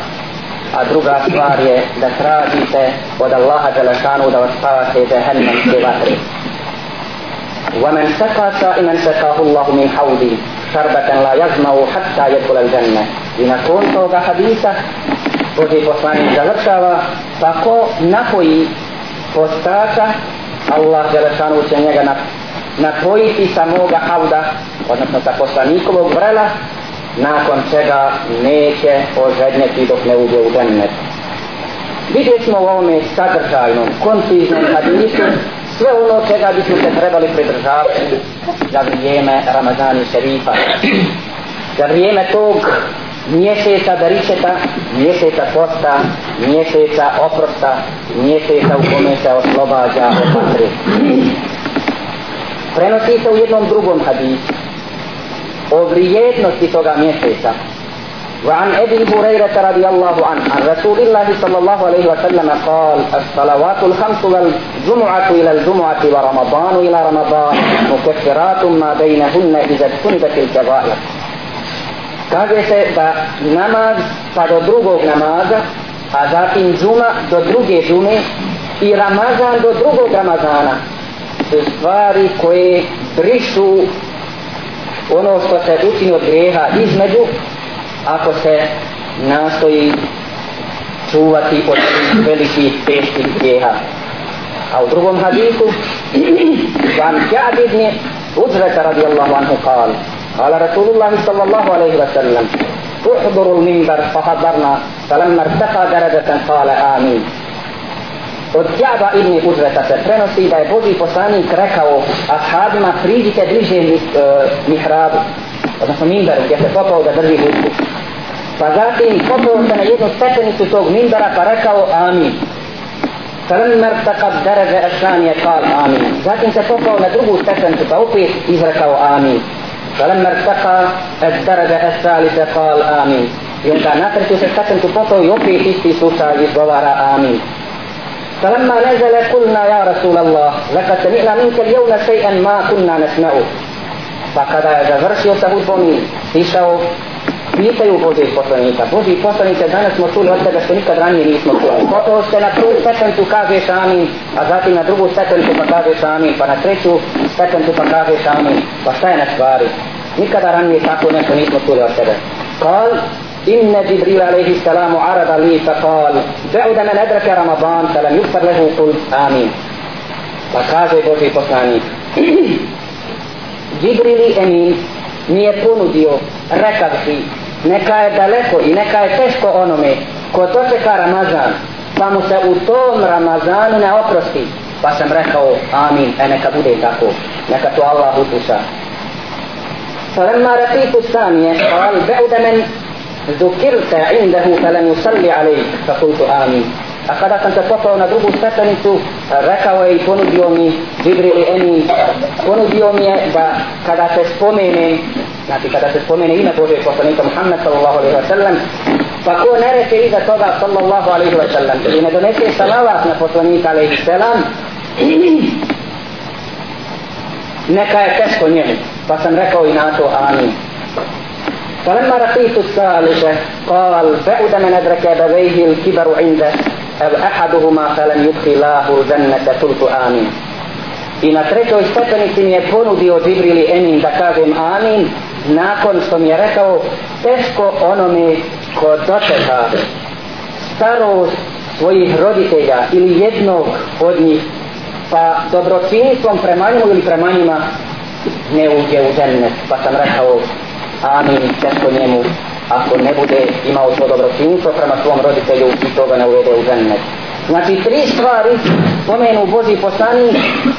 a druga stvar je da tražite od Allaha Đelešanu da vas spavate džehennemske vatre. ومن سقى سائما سقاه الله من حوضي شربة لا يزمع حتى يدخل الجنة i nakon toga hadisa Boži poslanik završava pa tako napoji postača Allah Đelešanu će njega napojiti sa moga hauda odnosno sa poslanikovog vrela nakon čega neće ožednjeti dok ne uđe u džennet. Vidjet smo u ovome sadržajnom, konciznom hadisu sve ono čega bismo se trebali pridržavati za vrijeme Ramazani šerifa. Za vrijeme tog mjeseca daričeta, mjeseca posta, mjeseca oprosta, mjeseca u kome se oslobađa od vatre. Prenosi se u jednom drugom hadisu o vrijednosti toga mjeseca. وعن أبي هريرة رضي الله عنه عن رسول الله صلى الله عليه وسلم قال الصلوات الخمس والجمعة إلى الجمعة ورمضان إلى رمضان مكفرات ما بينهن إذا اجتنبت الكبائر kaže se da namaz pa do drugog namaza a zatim džuma do druge džume i ramazan do drugog ramazana. Su stvari koje brišu ono što se učini od greha između ako se nastoji čuvati od velikih teških greha a u drugom hadisu vam Ka'b ibn Udrata radijallahu anhu kal قال رسول الله صلى الله عليه وسلم احضر المنبر فحضرنا فلما ارتقى درجة قال آمين od Djaba ibn Uzreta se prenosi da je Boži poslanik rekao ashabima priđite bliže uh, mihrabu odnosno minberu gdje se popao da drži hutbu pa zatim popao se na jednu stepenicu tog minbera pa rekao amin فلما ارتقى الدرجة الثانية قال آمين zatim se popao na drugu stepenicu pa opet izrekao amin فلما ارتقى الدرجة الثالثة قال آمين i onda na treću se stepenicu popao i opet isti slučaj izgovara amin فلما نزل قلنا يا رسول الله لقد سمعنا منك اليوم شيئا ما كنا نسمعه فقد završio sa hudbom i išao pitaju Božih poslanika. Božih poslanika danas smo čuli od tebe što nikad ranije nismo čuli. Gotovo ste na prvu stepencu kažeš amin, a zatim na drugu stepencu pa kažeš amin, pa na treću stepencu pa kažeš amin. Pa šta je na stvari? Nikada ranije tako nešto nismo čuli od tebe. Kal, إن جبريل عليه السلام عرض لي فقال بعد من أدرك رمضان فلم يغفر له قل آمين فقال بوشي poslanik Džibrili Emin mi je ponudio rekavši neka je daleko i neka je teško onome ko dočeka Ramazan pa mu se u tom Ramazanu ne oprosti pa sam rekao amin, e neka bude tako, neka to Allah upuša. فلما رقيت الثانية قال بعد من ذكرت عنده فلم يصلي عليك فقلت آمين A kada sam se popao na drugu stepenicu, rekao je i ponudio mi Žibril Eni, ponudio mi je da kada se spomene, znači kada se spomene ime Bože poslanika Muhammed sallallahu alaihi wa sallam, pa ko ne reče iza toga sallallahu alaihi wa sallam, ili ne donese salavat na poslanika alaihi sallam, neka je teško njemu, pa sam rekao i na to amin. فلما رقيت الثالثة قال بعد من أدرك أبويه الكبر عنده أو أحدهما فلم يدخلاه الجنة قلت آمين I na trećoj stepenici mi je ponudio Džibrili Emin da kažem amin nakon što mi je rekao teško onome ko dočeka starost svojih roditelja ili jednog od njih pa dobročinstvom prema njemu ili prema njima ne uđe u džennet pa sam rekao amin teško njemu ako ne bude imao to dobročinstvo prema svom roditelju i toga ne uvede u džennet. Znači, tri stvari spomenu Boži poslani,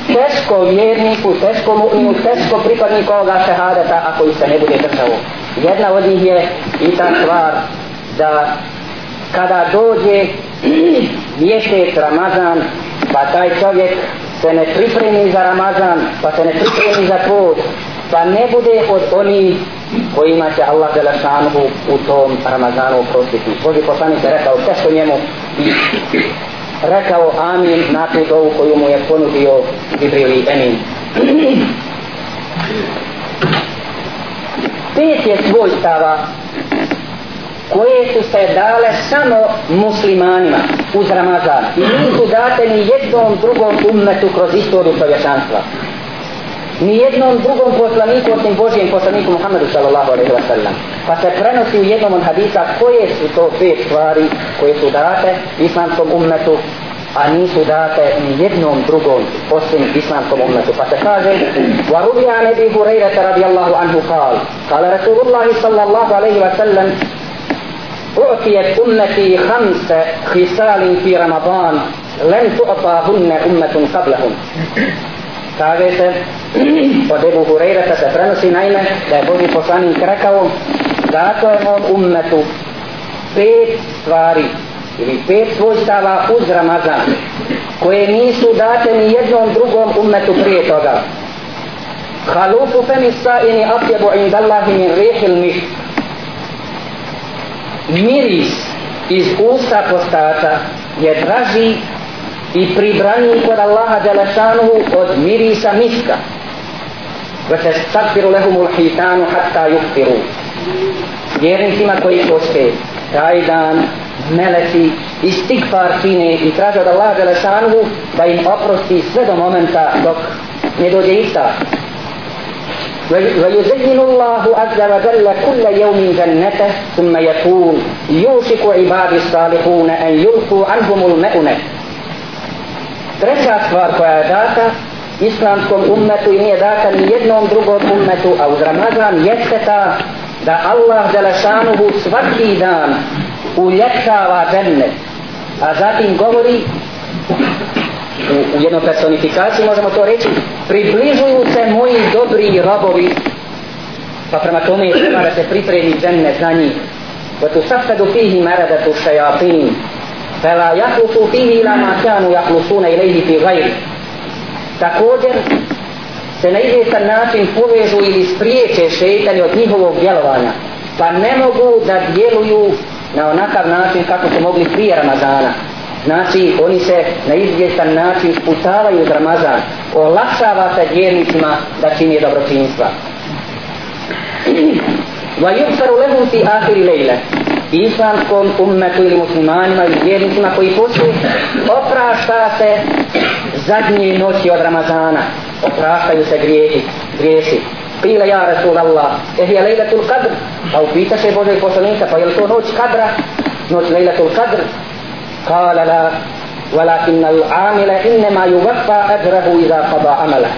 teško vjerniku, teško mu'minu, teško pripadniku ovoga šehadeta, ako ih se ne bude držao. Jedna od njih je i ta stvar da kada dođe mjesec Ramazan, pa taj čovjek se ne pripremi za Ramazan, pa se ne pripremi za post, pa ne bude od onih kojima će Allah Đelešanuhu u tom Ramazanu oprostiti. Boži poslanik je rekao teško njemu i rekao amin na tu dovu koju mu je ponudio Ibrili Emin. Pet je svojstava koje su se dale samo muslimanima uz Ramazan i nisu date ni jednom drugom ummetu kroz istoriju čovječanstva ni jednom drugom poslaniku osim Božijem poslaniku Muhammedu sallallahu alaihi wa sallam. Pa se prenosi u jednom od hadisa koje su to pet stvari koje su date islamskom ummetu a nisu date ni jednom drugom osim islamskom ummetu. Pa se kaže وَرُبِيَ عَنْ أَبِي هُرَيْرَةَ رَضِيَ اللَّهُ عَنْهُ قال قال رسول الله صلى الله عليه وسلم أعطيت أمتي خمس خصال في رمضان لن تعطاهن أمة قبلهم kaže se od Ebu Hureyra se prenosi naime da je Boži poslanik rekao zato je on ummetu pet stvari ili pet svojstava uz Ramazan koje nisu date ni jednom drugom ummetu prije toga halufu femi sa'ini atjebu indallahi min rihil miš miris iz usta postata je draži i pribraniji kod Allaha Đelešanuhu od mirisa miska. Ve se stakfiru hitanu hatta yukfiru. Vjernicima koji poste taj dan meleci i stikfar čine i traže od Allaha Đelešanuhu da im oprosti sve do momenta dok ne dođe ista. ويزين الله عز وجل كل يوم جنته ثم يقول يوشك عبادي الصالحون أن يلقوا عنهم المؤنة treća stvar koja je data islamskom ummetu i nije data ni jednom drugom ummetu, a uz Ramazan jeste ta da Allah Đelešanuhu svaki dan uljepšava džennet. A zatim govori u, u jednoj personifikaciji možemo to reći približuju se moji dobri robovi pa prema tome je treba da se pripremi džennet za njih وتصفد فيه مردة الشياطين فلا يخلص فيه إلى ما كانوا يخلصون إليه في غيره također se na izvjestan način povežu ili spriječe šeitani od njihovog djelovanja pa ne mogu da djeluju na onakav način kako su mogli prije Ramazana znači oni se na izvjestan način sputavaju za Ramazan. Olakšava se vjernicima da čini dobročinstva. Wa yubsaru lahum fi akhir layla. Islamskom ummetu ili muslimanima ili vjernicima koji posliju oprašta se zadnje noći od Ramazana. Opraštaju se grijehi grijesi. Pile ja Rasul Allah Ehi je lejlatul kadr Pa upita se Božeg poslanika Pa je li to noć kadra? Noć lejlatul kadr Kala la ولكن العامل إنما يوفى أجره إذا قضى عمله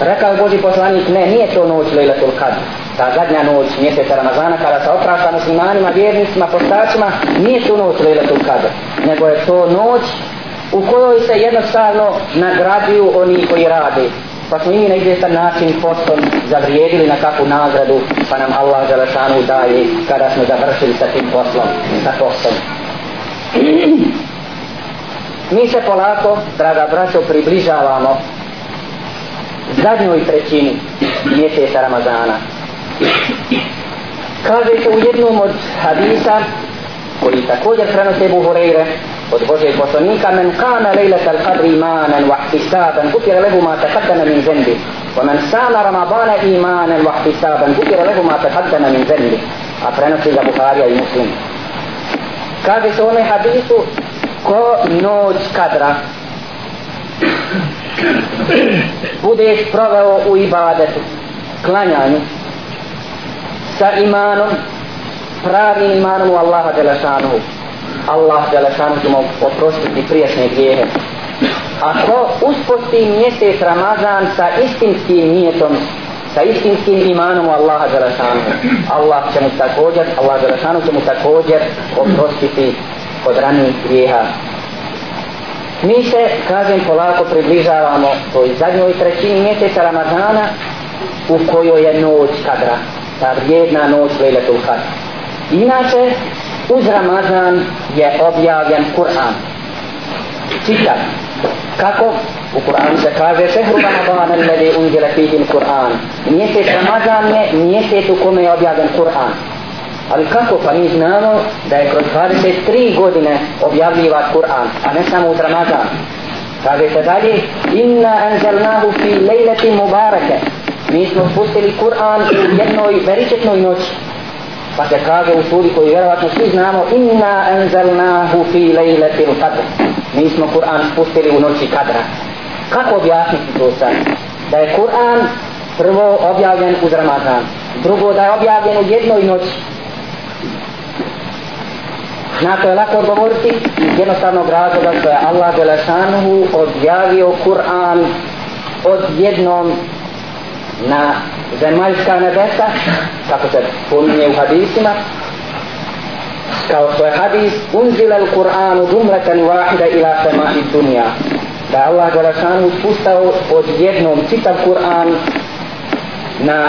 Rekao Boži poslanik, ne, nije to noć Lejlatul Kadr ta zadnja noć mjeseca Ramazana kada se oprašta muslimanima, vjernicima, postačima, nije to noć Lejletul Kadr, nego je to noć u kojoj se jednostavno nagraduju oni koji rade pa smo i mi na izvjestan način postom zavrijedili na kakvu nagradu pa nam Allah Želešanu daje kada smo završili sa tim poslom sa postom mi se polako draga braćo približavamo zadnjoj trećini mjeseca Ramazana. Kaže se u jednom od hadisa koji također prenose Buhureyre od Božeg poslanika men kana lejlata al-qadri imanan wa ihtisaban gufira lehu ma taqaddama min zembi wa men sama ramadana imanan wa ihtisaban gufira lehu ma taqaddama min zembi. A prenosi za Buharija i Muslim kaže se u onoj hadisu ko noć kadra budeš proveo u ibadetu klanjanju sa imanom pravim imanom u Allaha Đelešanuhu. Allah Đelešanu će mu oprostiti prijašnje grijehe. Ako usposti mjesec Ramazan sa istinskim nijetom sa istinskim imanom u Allaha Đelešanu. Allah će mu također Allah Đelešanu će mu također oprostiti od ranijih grijeha mi se, kažem, polako približavamo toj zadnjoj trećini mjeseca Ramazana u kojoj je noć kadra ta vrijedna noć Lejletul Kadra Inače, uz Ramazan je objavljen Kur'an. Čitam. Kako? U Kur'anu se kaže šehru Ramadan alladhi unzila fihi al-Qur'an. Mjesec Ramazan je mjesec u kome je objavljen Kur'an. Ali kako? Pa mi znamo da je kroz 23 godine objavljiva Kur'an, a ne samo uz Ramazan. Kaže se dalje, inna anzalnahu fi lejleti mubarake. Mi smo spustili Kur'an u jednoj veričetnoj noći pa se kaže u suri koju vjerovatno svi znamo inna anzalnahu fi lejletil qadr. Mi smo Kur'an spustili u noći kadra. Kako objasniti to sad? Da je Kur'an prvo objavljen uz Ramazan drugo da je objavljen u jednoj noći. Na to je lako odgovoriti iz jednostavnog razloga što je Allah Đelešanuhu objavio Kur'an od jednom na zemaljska nebesa kako se pominje u hadisima kao što je hadis unzila il-Qur'anu džumlatan wahida ila semahi dunja da Allah Đelešanu spustao od jednom čitav Kur'an na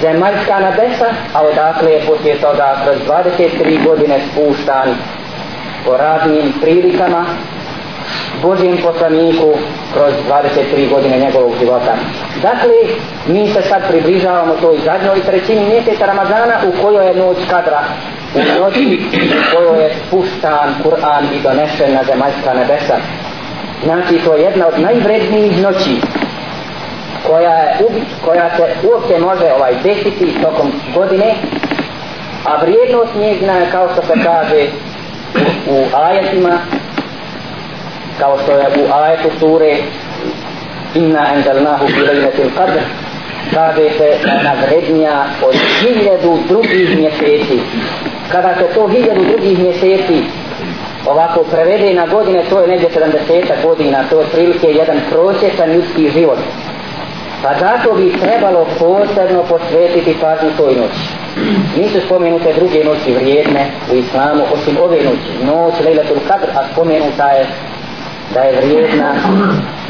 zemaljska nebesa a odakle je poslije toga kroz 23 godine spuštan po raznim prilikama Božijem poslaniku kroz 23 godine njegovog života. Dakle, mi se sad približavamo toj zadnjoj trećini mjeseca Ramazana u kojoj je noć kadra, u noći u kojoj je spuštan Kur'an i donesen na zemaljska nebesa. Znači, to je jedna od najvrednijih noći koja, je, koja se uopće može ovaj desiti tokom godine, a vrijednost njezna je kao što se kaže u, u ajetima kao što je u ajetu sure inna enzelnahu fi lejletil qadr kaže se da je navrednija od hiljadu drugih mjeseci. Kada se to hiljadu drugih mjeseci ovako prevede na godine to je negdje 70 godina to je prilike jedan prosječan ljudski život. Pa zato bi trebalo posebno posvetiti pažnju toj noći. Nisu spomenute druge noći vrijedne u islamu osim ove noći. Noć Lejlatul qadr a spomenuta je da je vrijedna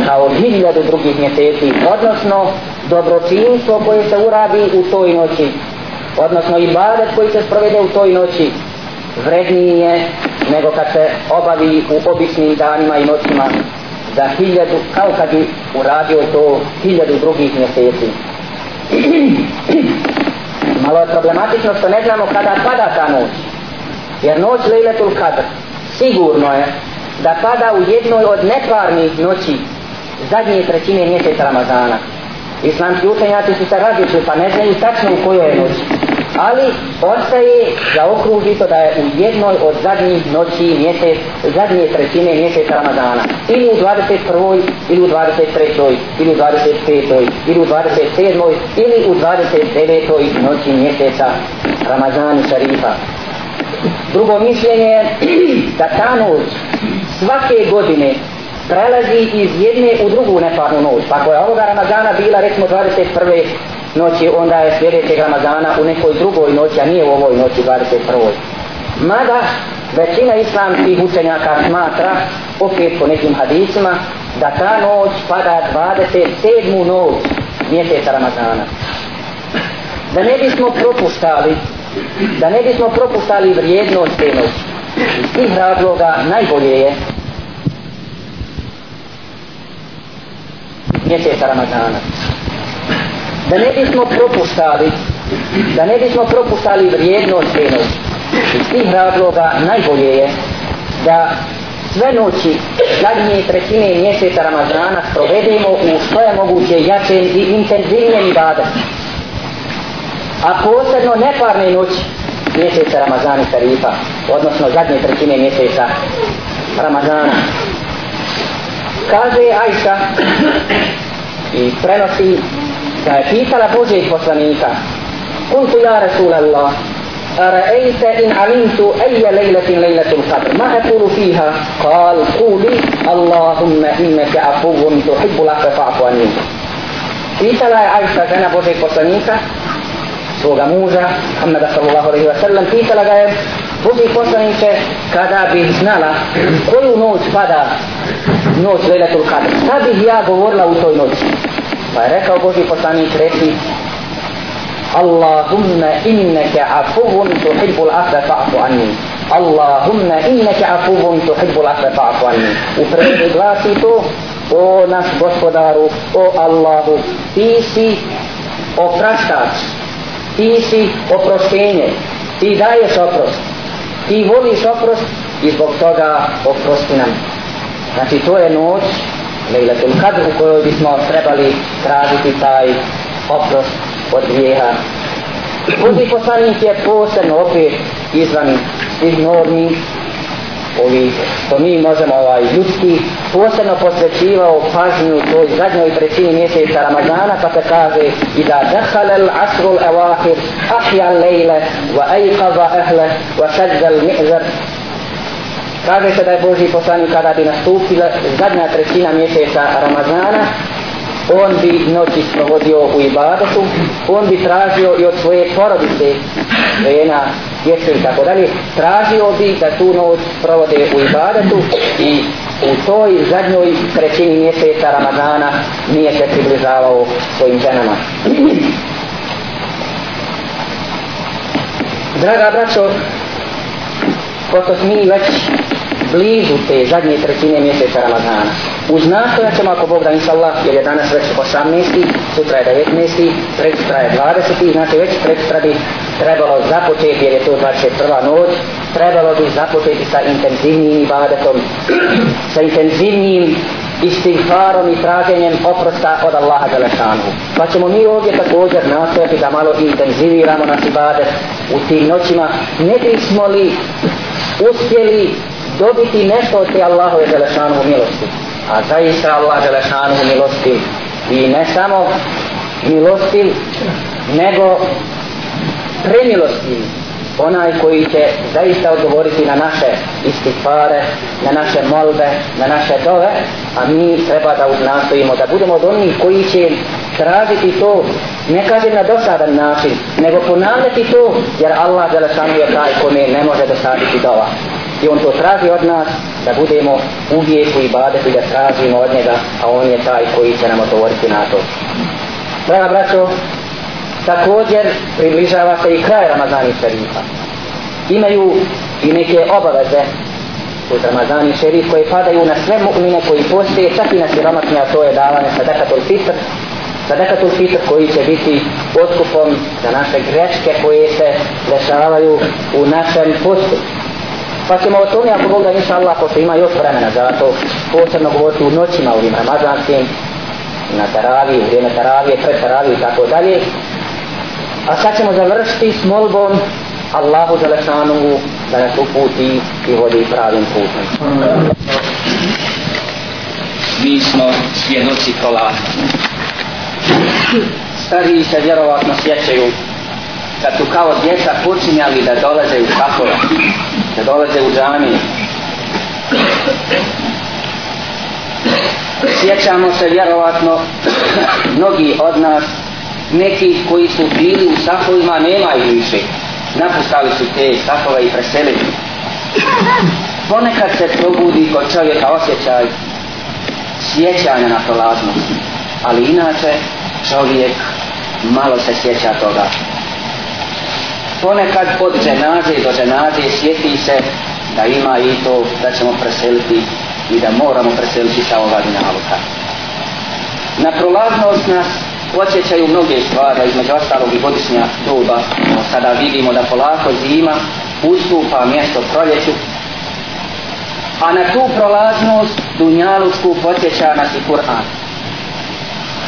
kao hiljadu drugih mjeseci, odnosno dobročinstvo koje se uradi u toj noći, odnosno i badet koji se sprovede u toj noći, vredniji je nego kad se obavi u običnim danima i noćima za hiljadu, kao kad bi uradio to hiljadu drugih mjeseci. Malo je problematično što ne znamo kada pada ta noć. Jer noć Lejletul Kadr sigurno je da pada u jednoj od neparnih noći zadnje trećine mjeseca Ramazana. Islamski učenjaci su se različili pa ne znaju tačno u kojoj je noći. Ali ostaje za okružito da je u jednoj od zadnjih noći mjesec, zadnje trećine mjeseca Ramazana. Ili u 21. ili u 23. ili u 25. ili u 27. ili u 29. noći mjeseca Ramazana Šarifa. Drugo mišljenje je da ta noć svake godine prelazi iz jedne u drugu neparnu noć. Pa ako je ovoga Ramazana bila recimo 21. noći, onda je sljedećeg Ramazana u nekoj drugoj noći, a nije u ovoj noći 21. Mada većina islamskih učenjaka smatra, opet po nekim hadisima, da ta noć pada 27. noć mjeseca Ramazana. Da ne bismo propuštali, da ne bismo propuštali vrijednost te noći. Iz tih razloga najbolje je mjeseca Ramazana. Da ne bismo propuštali, da ne bismo propuštali vrijednost te noći. Iz tih razloga najbolje je da sve noći zadnje trećine mjeseca Ramazana provedemo u što je moguće jačem i intenzivnijem ibadet. A posebno neparne noći mjeseca Ramazana i Šarifa, odnosno zadnje trećine mjeseca Ramazana. Kaže Ajša i prenosi da je pitala Božeg poslanika Kuntu ja Rasulallah أرأيت إن علمت أي ليلة ليلة القدر ما أقول فيها قال قولي اللهم إنك عفو تحب العفو فاعف عني Pitala je Ajša, žena Božeg poslanika, svoga muža, Muhammeda sallallahu alaihi wa sallam, pitala ga je, Boži poslanice, kada bi znala koju noć pada noć Lejlatul Kadr, šta bih ja govorila u toj noći? Pa je rekao Boži poslanic, reci, Allahumma inneke afuvun tuhibbul afra fa'fu anni. Allahumma inneke afuvun tuhibbul afra fa'fu anni. U prvi glasi to, o naš gospodaru, o Allahu, ti si opraštač, ti si oproštenje. Ti daješ oprost. Ti voliš oprost i zbog toga oprosti nam. Znači to je noć Lejletul Kadr u kojoj bismo trebali tražiti taj oprost od grijeha. Boži poslanik je posebno opet izvan svih normi ovi što mi možemo ovaj ljudski posebno posvećivao pažnju toj zadnjoj trećini mjeseca Ramazana pa se kaže i da dehale l'asru l'evahir ahja l'lejle wa ejqava ehle wa sadza l'mi'zar kaže se da je Boži poslanik kada bi nastupila zadnja trećina mjeseca Ramazana on bi noći provodio u ibadetu, on bi tražio i od svoje porodice, žena, dječe i tako dalje, tražio bi da tu noć provode u ibadetu i u toj zadnjoj trećini mjeseca Ramadana nije se približavao svojim ženama. Draga braćo, pošto mi već blizu te zadnje trećine mjeseca Ramazana. Uz nastoja ćemo ako Bog da inša Allah, jer je danas već 18. sutra je 19. predstra je 20. znači već predstra bi trebalo započeti, jer je to 21. noć, trebalo bi započeti sa intenzivnim ibadetom, sa intenzivnim istighfarom i traženjem oprosta od Allaha Đelešanu. Pa ćemo mi ovdje također nastojati da malo intenziviramo naš ibadet u tim noćima. Ne bismo li uspjeli dobiti nešto od te Allahove Želešanu milosti. A zaista Allah Želešanu milosti i ne samo milosti, nego premilosti onaj koji će zaista odgovoriti na naše istifare, na naše molbe, na naše dove, a mi treba da nastojimo da budemo od onih koji će tražiti to, ne kažem na dosadan način, nego ponavljati to, jer Allah Đelešanu je taj kome ne može dosaditi dova. I on to traži od nas da budemo uvijek u ibadetu da tražimo od njega a on je taj koji će nam odgovoriti na to. Draga braćo također približava se i kraj Ramazani šerifa. Imaju i neke obaveze u Ramazani šerif koje padaju na sve mu'mine koji postoje čak i na siromatne a to je davanje sadakatul fitr. Sadakatul fitr koji će biti otkupom za naše greške koje se dešavaju u našem postu Pa ćemo o tome, ako Bog da niša Allah, pošto ima još vremena za to, posebno govoriti u noćima ovim ramazanskim, na Taravi, u vrijeme taravije, pred taravije i tako dalje. A sad ćemo završiti s molbom Allahu Đelešanu da nas uputi i vodi pravim putem. Mi smo svjedoci prolaza. Stariji se vjerovatno sjećaju kad su kao djeca počinjali da dolaze u safove da dolaze u džami. Sjećamo se vjerovatno mnogi od nas neki koji su bili u safovima nema ih više. Napustali su te safove i preselili. Ponekad se probudi kod čovjeka osjećaj sjećanja na prolaznost ali inače čovjek malo se sjeća toga. Ponekad od dženaze do dženaze sjeti se da ima i to da ćemo preseliti i da moramo preseliti sa ova dinaluka na prolaznost nas osjećaju mnoge stvari između ostalog i godišnja doba. Sada vidimo da polako zima ustupa mjesto proljeću a na tu prolaznost dunjalučku podsjeća nas i Kur'an.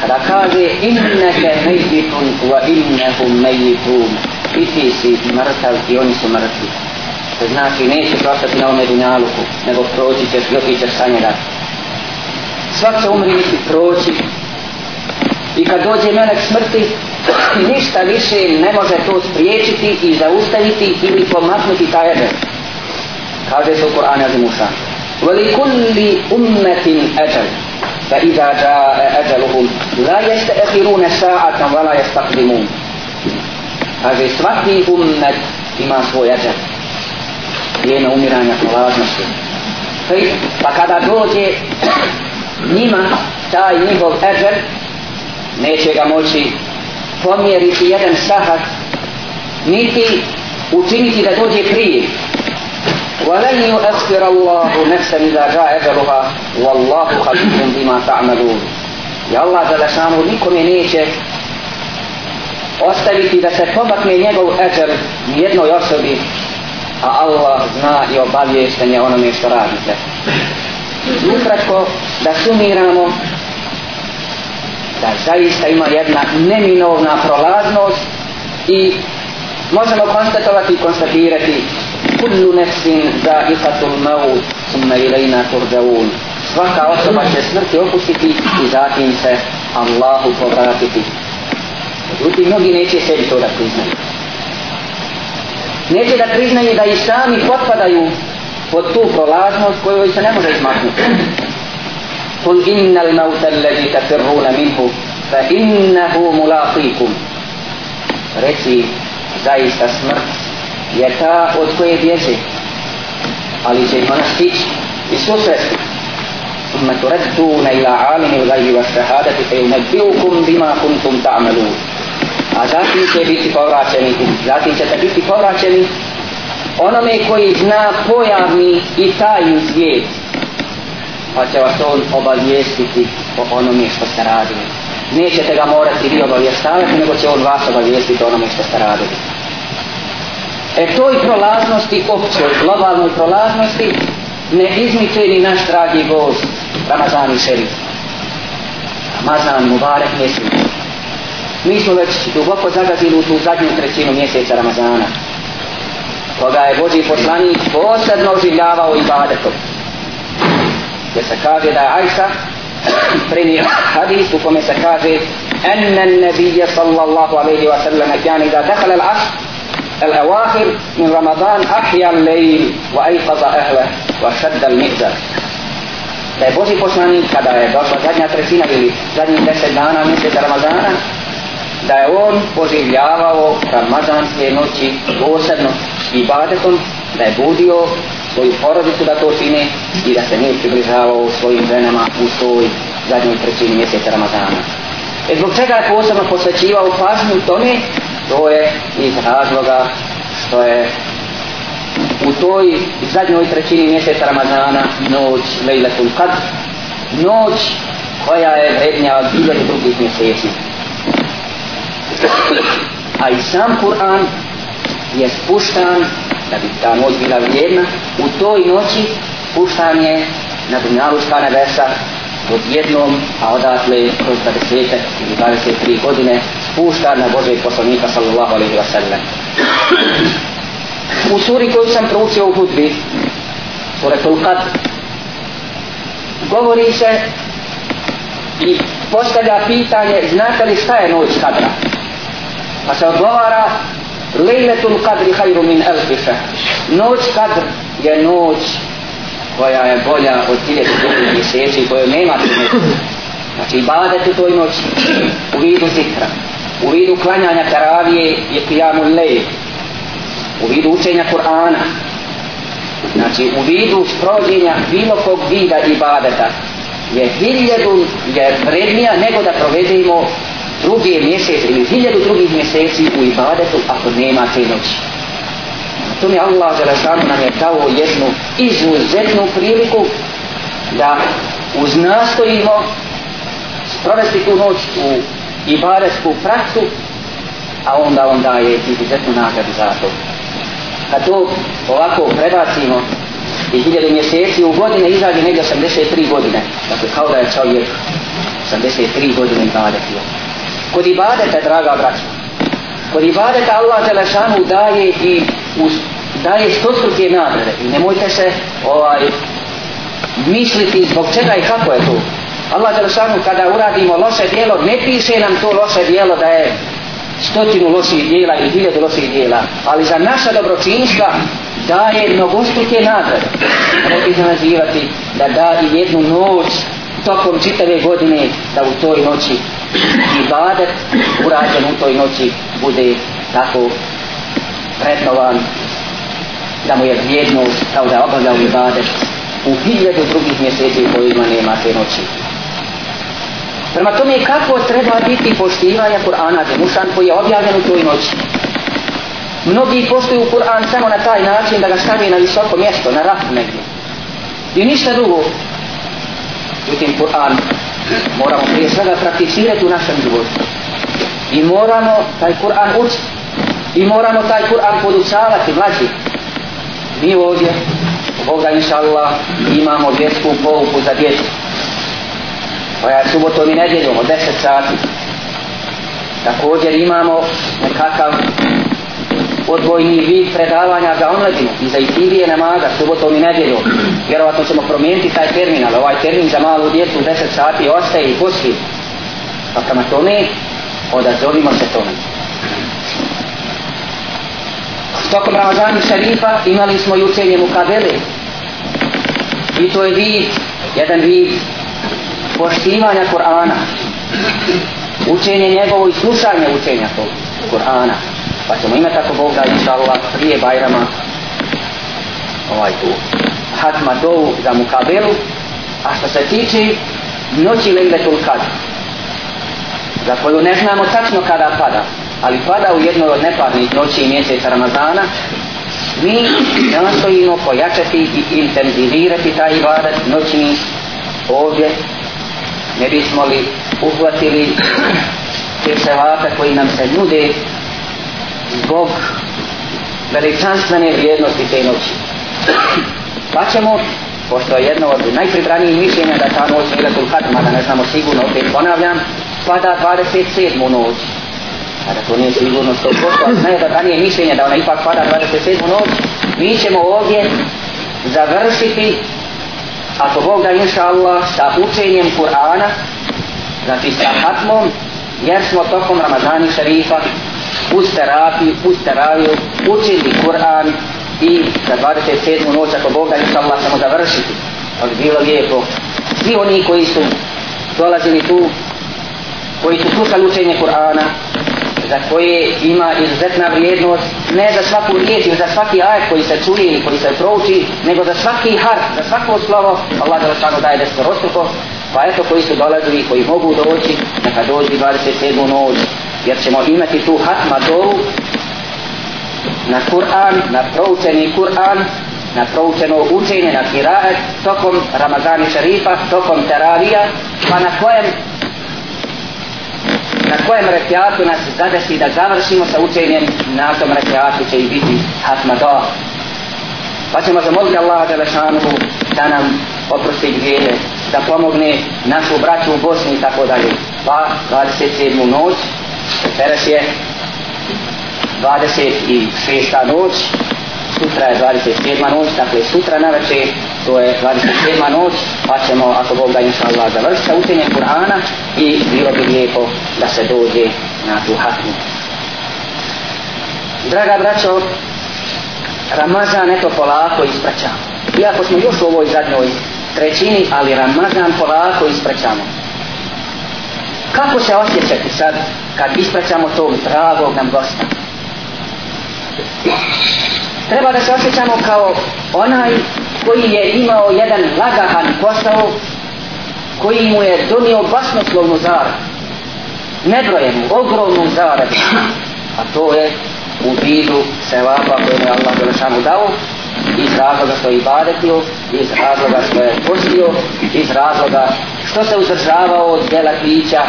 Kada kaže inneke mejitun wa innehum mejitun i ti si mrtav i oni su mrtvi. To znači nećeš ostati na ome dunjaluku nego proći ćeš i otićeš sa njega. Svak će umri nisi proći i kad dođe melek smrti ništa više ne može to spriječiti i zaustaviti ili pomaknuti taj eder kaže se u Kur'an Azimuša وَلِكُلِّ أُمَّةٍ أَجَلٍ فإذا جاء أجلهم لا يستأخرون ساعة ولا يستقدمون هذا svaki ummet ima svoj ađel vrijeme umiranja polaznosti pa kada dođe njima taj njihov ađel neće ga moći pomjeriti jedan sahat niti učiniti da dođe prije ولن يؤخر الله نفسا إذا جاء أجلها والله خبير بما تعملون يا الله جل شانه nikom je neće ostaviti da se pomakne njegov eđer jednoj osobi a Allah zna i obaviješten je onome što radite ukratko da sumiramo da zaista ima jedna neminovna prolaznost i možemo konstatovati i konstatirati kullu nefsin za'iqatul maut summa ilajna turdaun svaka osoba će smrti opustiti i zatim se Allahu povratiti. Međutim mnogi neće sebi to da priznaju. Neće da priznaju da i sami potpadaju pod tu prolaznost koju se ne može izmaknuti. قل إن الموت الذي تفرون منه فإنه ملاقيكم رسي zaista smrt je ta od koje bježe ali će ih ona stići i susresti ثم تردون إلى عالم الغيب والشهادة فينبئكم بما كنتم تعملون a zatim će biti povraćeni zatim ćete biti povraćeni onome koji zna pojavni i tajni svijet pa će vas on obavijestiti o onome što ste radili nećete ga morati vi obavještavati nego će on vas obavijestiti o onome što ste radili E toj prolaznosti, općoj, globalnoj prolaznosti, ne izmiče ni naš dragi gost, Ramazan i Šerif. Ramazan, Mubarek mjesec. Mi smo već duboko zagazili u tu zadnju trećinu mjeseca Ramazana. Koga je Boži poslanik posebno oživljavao i badetom Gdje se kaže da je Ajša prenio hadis u kome se kaže أن النبي صلى الله عليه وسلم كان إذا دخل العصر الأواخر من رمضان أحيا الليل وأيقظ أهله وشد المئزر da je Boži poslanik kada je došla zadnja trećina ili zadnjih deset dana mjeseca Ramazana da je on poživljavao Ramazanske noći posebno i badetom da je budio svoju porodicu da to čine i da se nije približavao svojim ženama u toj zadnjoj trećini mjeseca Ramazana. E zbog čega je posebno posvećivao pažnju tome to je iz razloga što je u toj zadnjoj trećini mjeseca Ramazana noć Lejletul Qadr noć koja je vrednja od hiljadu drugih mjeseci a i sam Kur'an je spuštan da bi ta noć bila vrijedna u toj noći puštan je na dunjaluška nebesa odjednom, a odatle kroz 20 ili 23 godine spušta na Božeg poslanika sallallahu alaihi wa sallam. U suri koju sam proučio u hudbi, sura Tulqad, govori se i postavlja pitanje znate li šta je noć kadra? Pa se odgovara Lejletul kadri hajru min elfife. Noć kadr je noć koja je bolja od hiljeti drugih mjeseci koju nema primjeru. Znači ibadet u toj noći u vidu zikra, u vidu klanjanja taravije i kijamu lej, u vidu učenja Kur'ana, znači u vidu sprođenja bilo kog vida ibadeta je hiljadu je vrednija nego da provedemo drugi mjesec ili hiljadu drugih mjeseci u ibadetu ako nema te noći. To mi Allah Želešanu nam je dao jednu izuzetnu priliku da uznastojimo sprovesti tu noć u ibadetsku praksu, a onda on daje izuzetnu nagradu za to. Kad to ovako prebacimo i hiljade mjeseci u godine izađe negdje 83 godine. Dakle, kao da je čovjek 83 godine ibadetio. Kod ibadeta, draga braća, kod ibadeta Allah Đelešanu daje i uz, daje stostruke nagrade. I nemojte se ovaj, misliti zbog čega i kako je to. Allah Đelešanu kada uradimo loše dijelo, ne piše nam to loše dijelo da je stotinu loših dijela i hiljadu loših dijela, ali za naša dobročinstva daje mnogostruke nagrade. Ne bi nazivati da da i jednu noć tokom čitave godine da u toj noći i badet urađen u toj noći bude tako prednovan da mu je vrijedno kao da je obavljao i ibadet u hiljadu drugih mjeseci u kojima nema te noći. Prema tome kako treba biti poštivanja Kur'ana Zemušan koji je objavljen u toj noći. Mnogi poštuju Kur'an samo na taj način da ga stavi na visoko mjesto, na rafu negdje. I ništa drugo. Međutim, Kur'an moramo prije svega prakticirati u našem životu. I moramo taj Kur'an učiti. I moramo taj Kur'an podučavati mlađi. Mi ovdje, Boga inša Allah, imamo djetsku pouku za djecu koja je subotom i nedjeljom od 10 sati. Također imamo nekakav odvojni vid predavanja za omladinu i za itivije namaza subotom i nedjeljom. Vjerovatno ćemo promijeniti taj termin, ali ovaj termin za malu djecu u 10 sati ostaje i poslije. Pa prema tome, odazovimo se tome. Tokom Ramazani šarifa imali smo i učenje Mukabele. I to je vid, jedan vid poštivanja Kur'ana, učenje njegovo i slušanje učenja tog Kur'ana. Pa ćemo imati ako Bog da inša Allah prije Bajrama ovaj tu hatma dovu za mukabelu. A što se tiče noći Lejletul Kadr, za koju ne znamo tačno kada pada, ali pada u jednoj od neparnih noći i mjeseca Ramazana, mi nastojimo pojačati i intenzivirati taj ibadat noćni ovdje ne bismo li uhvatili te sevata koji nam se nude zbog veličanstvene vrijednosti te noći. Pa ćemo, pošto je jedno od najpribranijih mišljenja da ta noć je Ilatul da ne znamo sigurno, opet ponavljam, pada 27. noć. Kada to nije sigurno 100%, ali znaju da ranije mišljenje da ona ipak pada 27. noć, mi ćemo ovdje završiti ako Bog da inša Allah sa učenjem Kur'ana znači sa hatmom jer smo tokom Ramazani šarifa uz terapiju, uz teraviju učili Kur'an i za 27. noć ako Boga da inša Allah ćemo završiti ali bilo lijepo svi oni koji su dolazili tu koji su slušali učenje Kur'ana za koje ima izuzetna vrijednost ne za svaku riječ ili za svaki ajet koji se čuje ili koji se prouči nego za svaki har, za svako slovo Allah da daje desko rostruko pa eto koji su dolazili koji mogu doći neka dođi 27. noć jer ćemo imati tu hatma dovu na Kur'an, na proučeni Kur'an na proučeno učenje, na kiraet tokom Ramazani Šerifa, tokom teravija pa na kojem na kojem rekiatu nas zadesi da završimo sa učenjem na tom rekiatu će i biti hatma do pa ćemo zamoliti Allaha Đelešanuhu da nam oprosti grijede da pomogne našu braću u Bosni i tako dalje pa 27. noć teraz je 26. noć sutra je 27. noć dakle sutra na večer to je 27. noć, pa ćemo, ako Bog da inša Allah, završiti sa učenjem Kur'ana i bilo bi lijepo da se dođe na tu hatmu. Draga braćo, Ramazan eto polako ispraćamo. Iako smo još u ovoj zadnjoj trećini, ali Ramazan polako ispraćamo. Kako se osjećati sad kad ispraćamo tog dragog nam gosta? treba da se osjećamo kao onaj koji je imao jedan lagahan posao koji mu je donio basnoslovnu zaradu nebrojenu, ogromnu zaradu a to je u vidu sevapa koje mu je Allah Đelešanu dao iz razloga što je ibadetio, iz razloga što je postio, iz razloga što se uzdržavao od djela pića,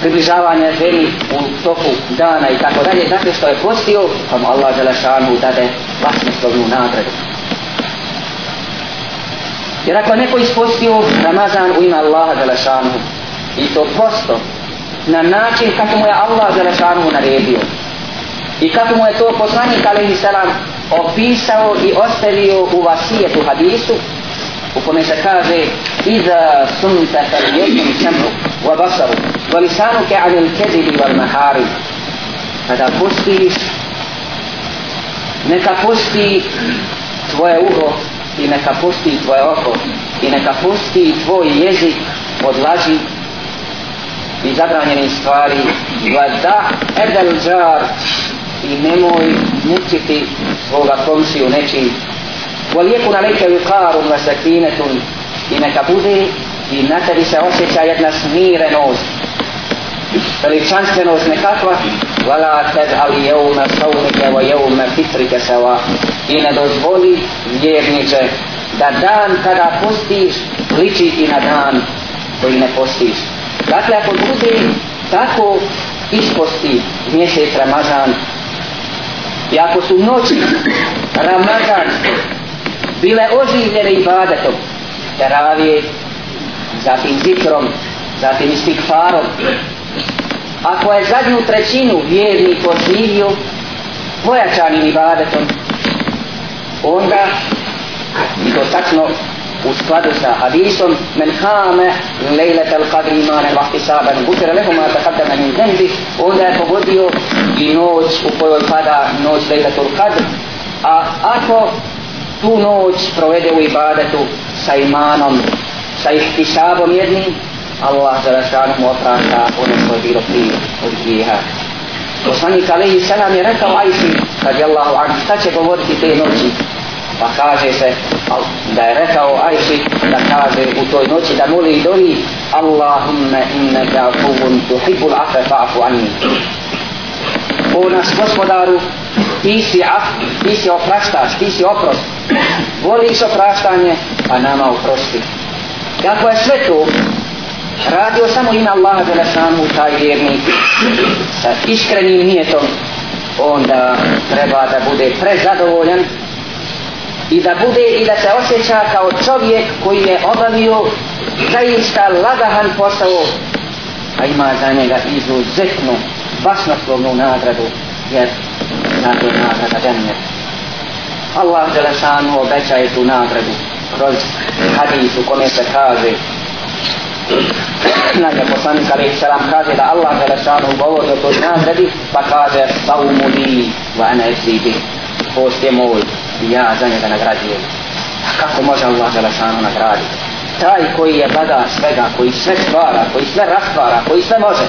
približavanje ženi u toku dana i tako dalje, dakle što je postio, pa mu Allah Đelešanu dade vlasnislovnu nagradu. Jer ako neko ispostio Ramazan u ime Allaha Đelešanu i to posto na način kako mu je Allah Đelešanu naredio i kako mu je to poslanik alaihi salam opisao i ostavio u vasijetu hadisu u kome se kaže Iza sumta fal jednom samu wa basaru wa lisanuke anil kezibi wal mahari. Kada pustiš neka pusti tvoje uho i neka pusti tvoje oko i neka pusti tvoj jezik od laži i zabranjenih stvari. Wa da edel džar i nemoj mučiti svoga komšiju nečim. Walijeku na leke vikarun wa sakinetun i neka bude i na tebi se osjeća jedna smirenost. Veličanstvenost nekakva. Vala tez ali jevna saunike va jevna fitrike seva i ne dozvoli vjernice da dan kada postiš liči ti na dan koji ne postiš. Dakle ako bude tako isposti mjesec Ramazan I ako su noći Ramazanske bile oživljene ibadetom, teravije, zatim zikrom, zatim istikfarom, ako je zadnju trećinu vjernik oživio pojačanim ibadetom, onda, i to tačno u skladu sa hadisom men hame lejlet al qadri imane vahti saban gufira lehu ma takaddama min zembi onda je pogodio i noć u kojoj pada noć lejlet al qadr. A ako tu noć provede u ibadetu sa imanom sa ihtisabom jednim Allah za rašanu mu oprašta ono što je bilo prije od grijeha. Poslanik alaihi salam je rekao Ajsi radijallahu anhu šta će govoriti te noći? Pa kaže se da je rekao Ajši da kaže u toj noći da moli i dovi Allahumma inna ka'fuvun tuhibbul afe fa'fu anni. O nas gospodaru ti si af, ti si opraštaš, ti si oprost. Voliš opraštanje a nama oprosti. Kako je sve to? Radio samo ime Allaha za našanu taj vjernik. Sa iskrenim nijetom onda treba da bude prezadovoljan i da bude i da se osjeća kao čovjek koji je obavio zaista lagahan posao a ima za njega izuzetnu basnoslovnu nagradu jer nagradu nagrada džennet. Allah Đelešanu obećaje tu nagradu kroz hadis u kome se kaže Naime, poslanik alaih salam kaže da Allah Đelešanu govori o toj nagradi pa kaže Saumu li va ana ezidi post je moj i ja za njega nagrađujem. A kako može Allah Đelešanu nagraditi? Taj koji je bada svega, koji sve stvara, koji sve rastvara, koji sve može,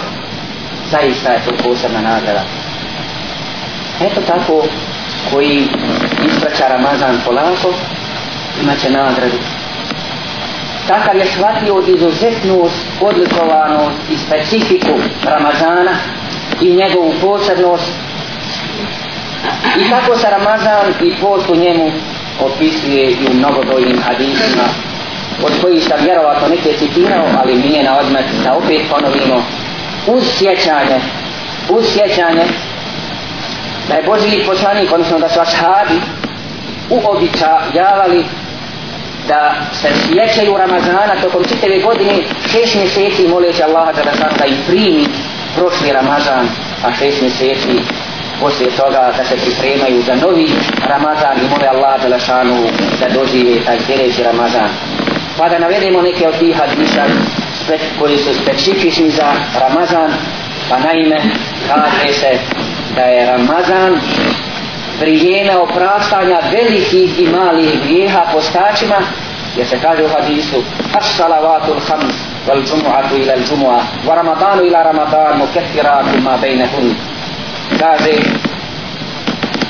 zaista je to posebna nagrada. Eto tako, koji ispraća Ramazan polako, imat će nagradu. Takav je shvatio izuzetnost, odlikovanost i specifiku Ramazana i njegovu posebnost I tako se Ramazan i post u njemu opisuje i u mnogobrojnim hadisima od kojih sam vjerovatno neke citirao, ali nije na odmet da opet ponovimo. Uz sjećanje, uz sjećanje da je Boži poslanik, odnosno da su ashabi uobičavali da se sjećaju Ramazana tokom čitave godine šest mjeseci moleći Allaha da da im primi prošli Ramazan, a šest mjeseci poslije toga da se pripremaju za novi Ramazan i mole Allah Đelešanu da dožive taj sljedeći Ramazan. Pa da navedemo neke od tih hadisa koji su specifični za Ramazan, pa naime kaže se da je Ramazan vrijeme opraštanja velikih i malih grijeha postačima, jer se kaže u hadisu As-salavatul hams wal džumu'atu ila l-džumu'a wa ramadanu ila ramadan mukeffiratu ma bejnehun kaže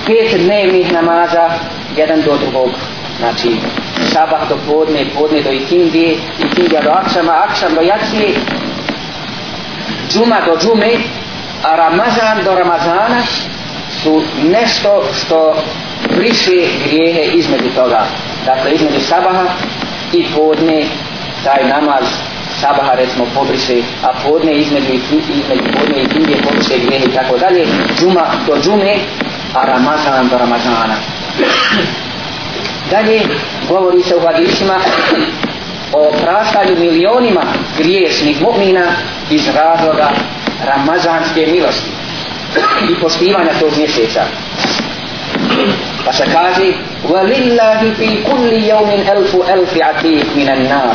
pet dnevnih namaza jedan do drugog. Znači sabah do podne podne do ikindije ikindija do akšama akšam do jacije džuma do džume a ramazan do ramazana su nešto što briše grijehe između toga. Dakle između sabaha i podne taj namaz sabaha recimo pobriše a podne između, između podne i kindije pobriše grijehe i tako dalje džuma do džume a ramazan do ramazana dalje govori se u hadisima o praštanju milionima griješnih mu'mina iz razloga ramazanske milosti i poštivanja tog mjeseca pa se kaže وَلِلَّهِ فِي كُلِّ يَوْمٍ أَلْفُ أَلْفِ عَتِيقٍ مِنَ النَّارِ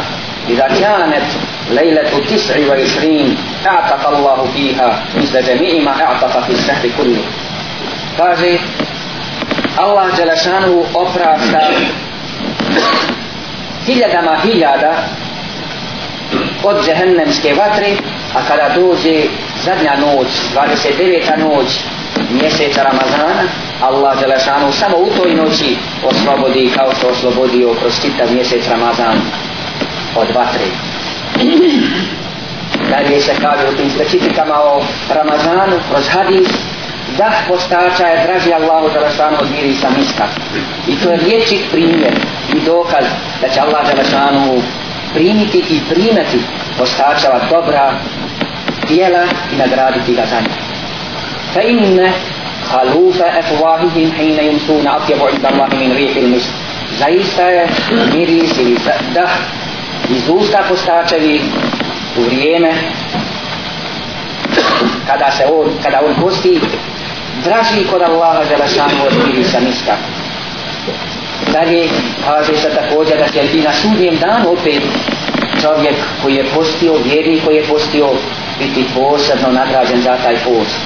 إذا كانت ليلة تسع وعشرين اعتق الله فيها مثل جميع ما اعتق في الشهر كله kaže Allah Đelešanu oprašta hiljadama hiljada od džehennemske vatre a kada dođe zadnja noć 29. noć mjeseca Ramazana Allah Đelešanu samo u toj noći oslobodi kao što oslobodio kroz čitav mjesec Ramazan od vatre dalje se kaže u tim specifikama o Ramazanu kroz hadis dah postača je draži Allahu Đelešanu od mirisa miska i to je liječik primjer i dokaz da će Allah Đelešanu primiti i primati postačava dobra dijela i nagraditi ga za njih fa inne halufa efuahihim hine yumsuna atjebu inda Allahi min rihil misk zaista je miris ili dah iz usta postačevi u vrijeme kada se on, kada on posti draži kod Allaha Đelešanu od mirisa miska. Dalje kaže se također da će i na sudnjem danu opet čovjek koji je postio, vjeri koji je postio, biti posebno nagrađen za taj post.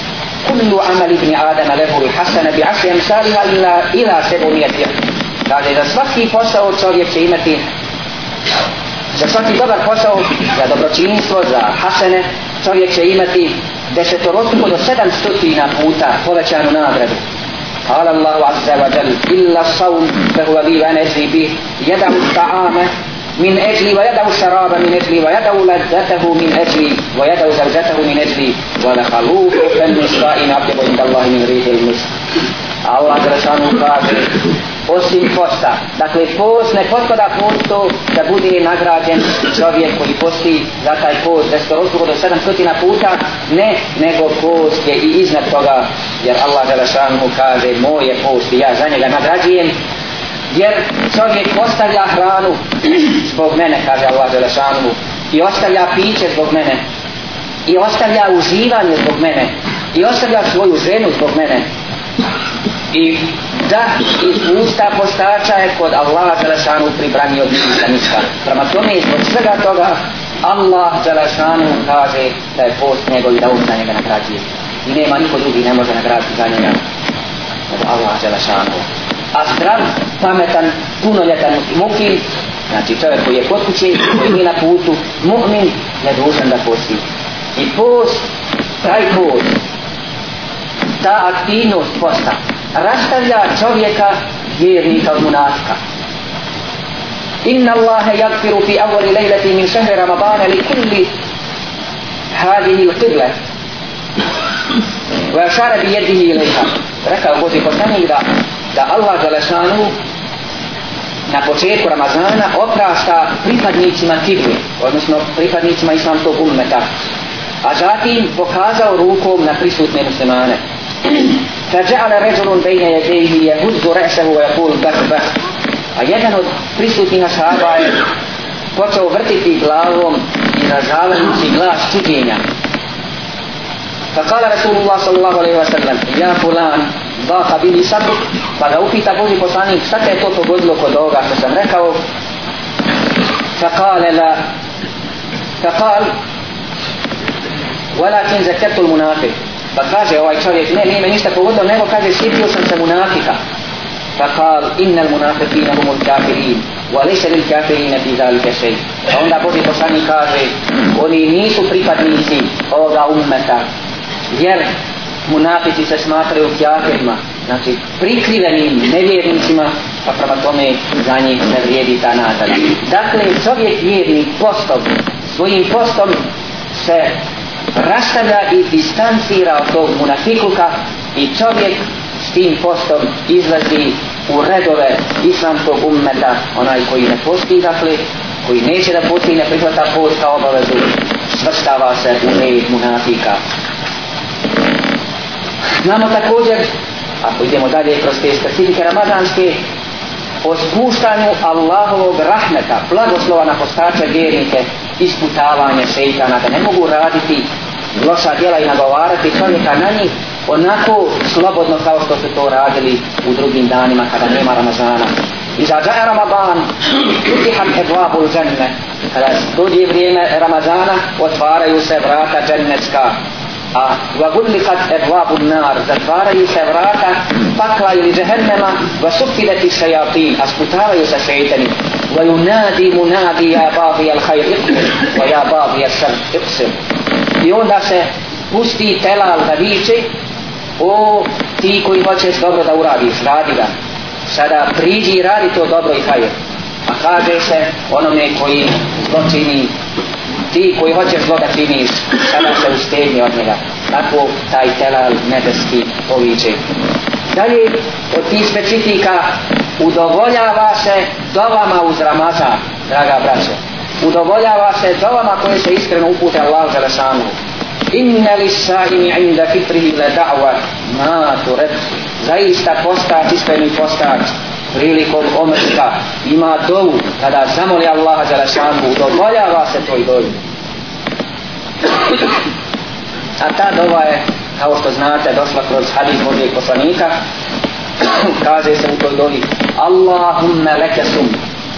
Kullu amal ibn Adama lehu i hasana bi aši emsaliha ila, ila sebu mjetija. Kaže da svaki posao čovjek će imati za svaki dobar posao, za dobročinstvo, za hasene, čovjek će imati desetorostruko do sedam stotina puta povećanu nagradu. قال الله عز وجل إلا الصوم فهو لي وأنا أجري به يدع الطعام من أجلي ويدع الشراب من أجلي ويدع لذته من أجلي ويدع زوجته من أجلي ولخلوف فم إسرائيل أطيب عند الله من ريح المسك Allah Đelešanu kaže osim posta. Dakle, post ne potpada postu da bude nagrađen čovjek koji posti za taj post. Desetorostruko do 700 puta, ne, nego post je i iznad toga, jer Allah Đelešanu kaže moje post i ja za njega nagrađujem, jer čovjek ostavlja hranu zbog mene, kaže Allah Đelešanu, i ostavlja piće zbog mene, i ostavlja uživanje zbog mene, i ostavlja svoju ženu zbog mene, i da iz usta postača je kod Allaha Đelešanu pribranio bića ništa. Prema tome iz svega toga Allah Đelešanu kaže da je post njegov i da on za njega nagrađuje. I nema niko drugi ne može nagraditi za njega od Allah Đelešanu. A zdrav, pametan, punoljetan mukim, znači čovjek koji je kod kuće, koji je na putu, mu'min, ne dužan da posti. I post, taj post, ta aktivnost posta, rastavlja čovjeka vjernika od munafika. Inna Allahe yakfiru fi awali lejleti min šehre Ramadana li kulli hadihi l-qirle. Wa šara bi jedihi ilaiha. Rekao Boži poslanik da, da Allah Đalešanu na početku Ramazana oprašta pripadnicima kibli, odnosno pripadnicima islamskog ummeta, a zatim pokazao rukom na prisutne muslimane. فجعل رجل بين يديه يهز رأسه ويقول بخ بخ a jedan od prisutnih ashaba je počeo vrtiti glavom i razavajući glas čuđenja. فقال رسول الله صلى الله عليه وسلم يا فلان ضاق بني صدرك pa ga upita Boži poslanik šta te je to pogodilo kod ovoga što sam rekao فقال لا فقال Walakin zakatul munafik. Pa kaže ovaj čovjek, ne, nije me ništa pogodilo, nego kaže, sjetio sam se munafika. Pa kal, innal munafikina humul kafirin, wa lise lil kafirina ti zalika kešej. Pa onda Boži poslani kaže, oni nisu pripadnici ovoga ummeta, jer munafici se smatraju kafirima, znači prikrivenim nevjernicima, pa prema tome za njih ne vrijedi ta nazad. Dakle, čovjek vjerni postom, svojim postom se rastavlja i distancira od tog munafikluka i čovjek s tim postom izlazi u redove islamskog ummeta onaj koji ne posti dakle koji neće da posti ne prihvata post kao obavezu svrstava se u red munafika znamo također ako idemo dalje kroz te specifike ramadanske, o spuštanju Allahovog rahmeta blagoslova na postače vjernike isputavanje šeitana da ne mogu raditi loša djela i nagovarati čovjeka na njih onako slobodno kao što su to radili u drugim danima kada nema Ramazana. I za džaja Ramadan, utiham eblabu dženne, kada dođe vrijeme Ramazana, otvaraju se vrata džennecka. A vagullikat eblabu nar, zatvaraju se vrata pakla ili džehennema, va sufideti šajatin, a sputavaju se šeitani. Va yunadi munadi ja babi al hajr iqsir, va ja I onda se pusti telal da viče, o ti koji hoćeš dobro da uradiš, radi ga. Sada priđi i radi to dobro i hajr. A kaže se onome koji zločini, ti koji hoćeš zlo da činiš, sada se ustegni od njega. Tako taj telal nebeski poviče. Dalje, od tih specifika udovoljava se dovama uz Ramazan, draga braće. Udovoljava se dovama koje se iskreno upute Allah za lesanu. Inna li sa'imi inda fitrihi le da'wa ma turet. Zaista postač, iskreni postač, prilikom omrka ima dovu kada zamoli Allaha za lesanu, udovoljava se toj dovi. A ta dova je, kao što znate, došla kroz hadis Božijeg poslanika, kaže se u toj dovi, Allahumma leke sum,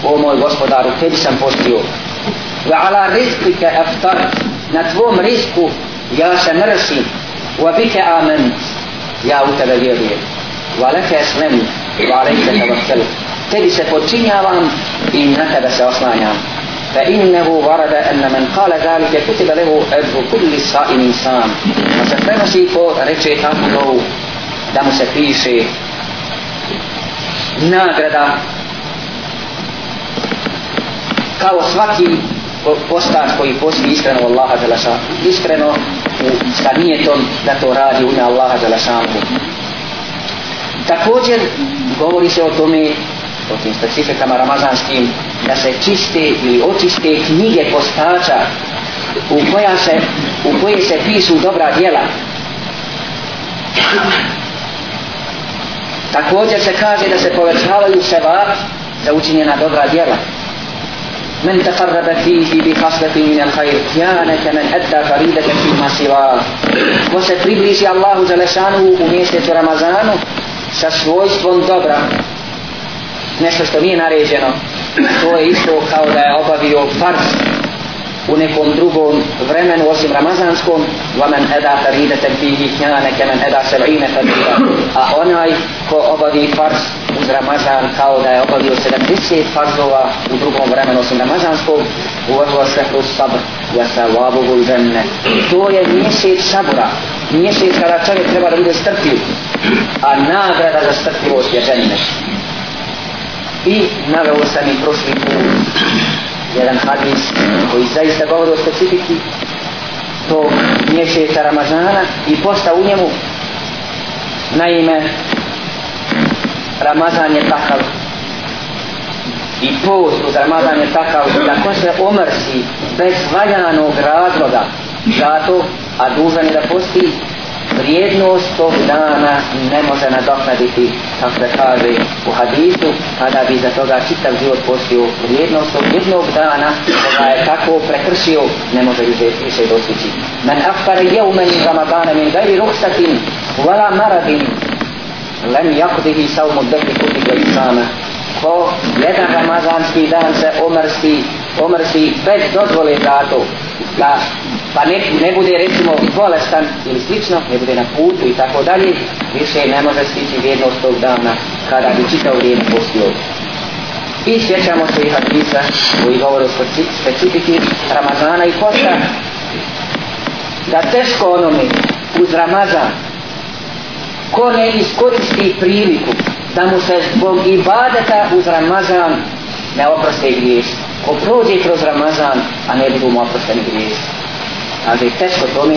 o moj gospodaru, tebi sam postio, wa ala rizqika aftar, na tvom rizku ja se mrsim, wa bike amen, ja u tebe vjerujem, wa leke eslem, wa alejke tavakkelu, tebi se počinjavam i na tebe se oslanjam. فإنه ورد أن من قال ذلك كتب له أجر كل صائم صام فسفنسي كو رجي تاكو da mu se piše nagrada kao svaki postač koji posti iskreno u Allaha Đelešanu. Iskreno u, sa nijetom da to radi u ime Allaha Đelešanu. Također govori se o tome o tim specifikama ramazanskim da se čiste ili očiste knjige postača u koja se u koje se pisu dobra djela. Također se kaže da se povećavaju seba za učinjena dobra djela. من تقرب فيه بخصلة من الخير كان كمن أدى فريدة فيما سواه ko se približi Allahu Đelešanu u mjesecu Ramazanu sa svojstvom dobra nešto što nije naređeno to je isto kao da je obavio fars u nekom drugom vremenu osim ramazanskom vamen eda faridatan fihi kana kaman eda sab'ina fadila a onaj ko obavi fars uz ramazan kao da je obavio 70 farzova u drugom vremenu osim ramazanskom wa huwa sahru sabr se sawabuhu al-janna to je mjesec sabra mjesec kada čovjek treba da bude strpljiv a nagrada za strpljivost je džennet. I naveo sam i prošli put jedan hadis koji zaista govori o specifiki to mjeseca Ramazana i posta u njemu. Naime Ramazan je takav. I post uz Ramazan je takav da ko se omrsi bez valjanog razloga zato a dužan je da posti vrijednost tog dana ne može nadoknaditi kako se kaže u hadisu kada bi za toga čitav život postio vrijednost tog jednog dana koga je tako prekršio ne može više, više dostići. Men aftare jeumen ramadana min gajri ruksatin, wala maradin lem jakdihi saumu dehli kuti gledisana ko jedan ramazanski dan se omrsi omrsi bez dozvole zato da pa ne, ne bude recimo bolestan ili slično, ne bude na putu i tako dalje, više ne može stići vrijednost tog dana kada bi čitao vrijeme postio. I sjećamo se i hadisa koji govore o specifiki Ramazana i posta da teško onome uz Ramazan ko ne iskoristi priliku da mu se zbog ibadeta uz Ramazan ne oproste griješ ko prođe kroz Ramazan a ne budu mu oprosteni griješ kaže teško tome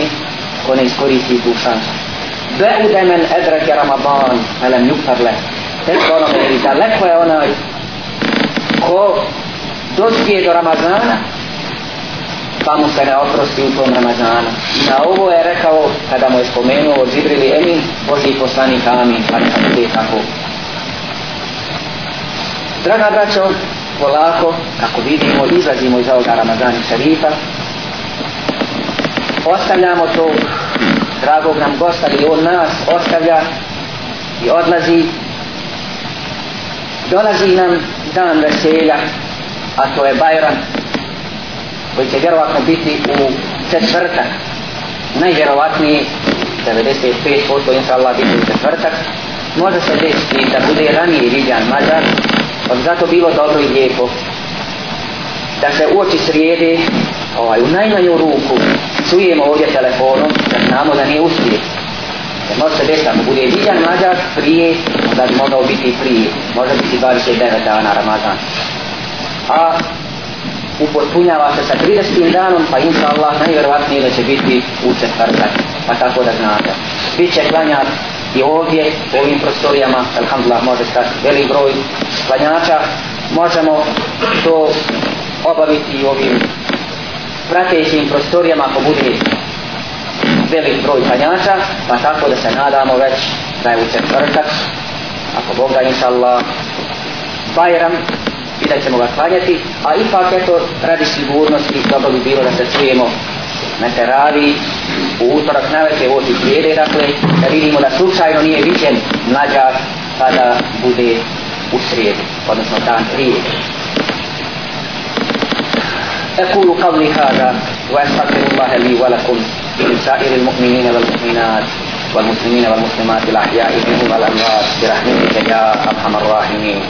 ko ne iskoristi tu šansu Be'ude men edrake Ramadan elem yufarle teško onome i daleko je onaj ko dospije do Ramazana pa mu se ne oprosti u tom Ramazanu. I na ovo je rekao, kada mu je spomenuo Zibrili Emin, Boži poslanik Amin, pa neka tako. Draga braćo, polako, kako vidimo, izlazimo iz ovoga Ramazana šarifa, ostavljamo to dragog nam gosta i on nas ostavlja i odlazi. Dolazi nam dan veselja a to je Bajram koji će vjerovatno biti u četvrtak. Najvjerovatnije 95% inša Allah biti u četvrtak. Može se desiti da bude ranije vidjan mađar pa bi zato bilo dobro i lijepo da se uoči srijede ovaj, u najmanju ruku čujemo ovdje telefonom da znamo da nije uspije Jer može se desiti ako bude vidjan mađar prije onda bi mogao biti prije može biti 29 dana Ramazan a upotpunjava se sa 30. danom, pa inša Allah najvjerovatnije da će biti u četvrtak, pa tako da znate. Biće klanjati i ovdje, u ovim prostorijama, alhamdulillah, može stati velik broj klanjača, možemo to obaviti i ovim pratećim prostorijama ako bude velik broj klanjača, pa tako da se nadamo već da je u četvrtak, ako Bog da inša Allah, Bajram, i da ćemo ga klanjati, a ipak eto radi sigurnosti dobro bi bilo da se čujemo na teravi u utorak na večer oči slijede, dakle da vidimo da slučajno nije viđen mlađak kada bude u srijedu, odnosno dan prije. أقول قولي هذا وأستغفر الله لي ولكم ولسائر المؤمنين والمؤمنات والمسلمين والمسلمات الأحياء منهم والأموات برحمتك يا أرحم الراحمين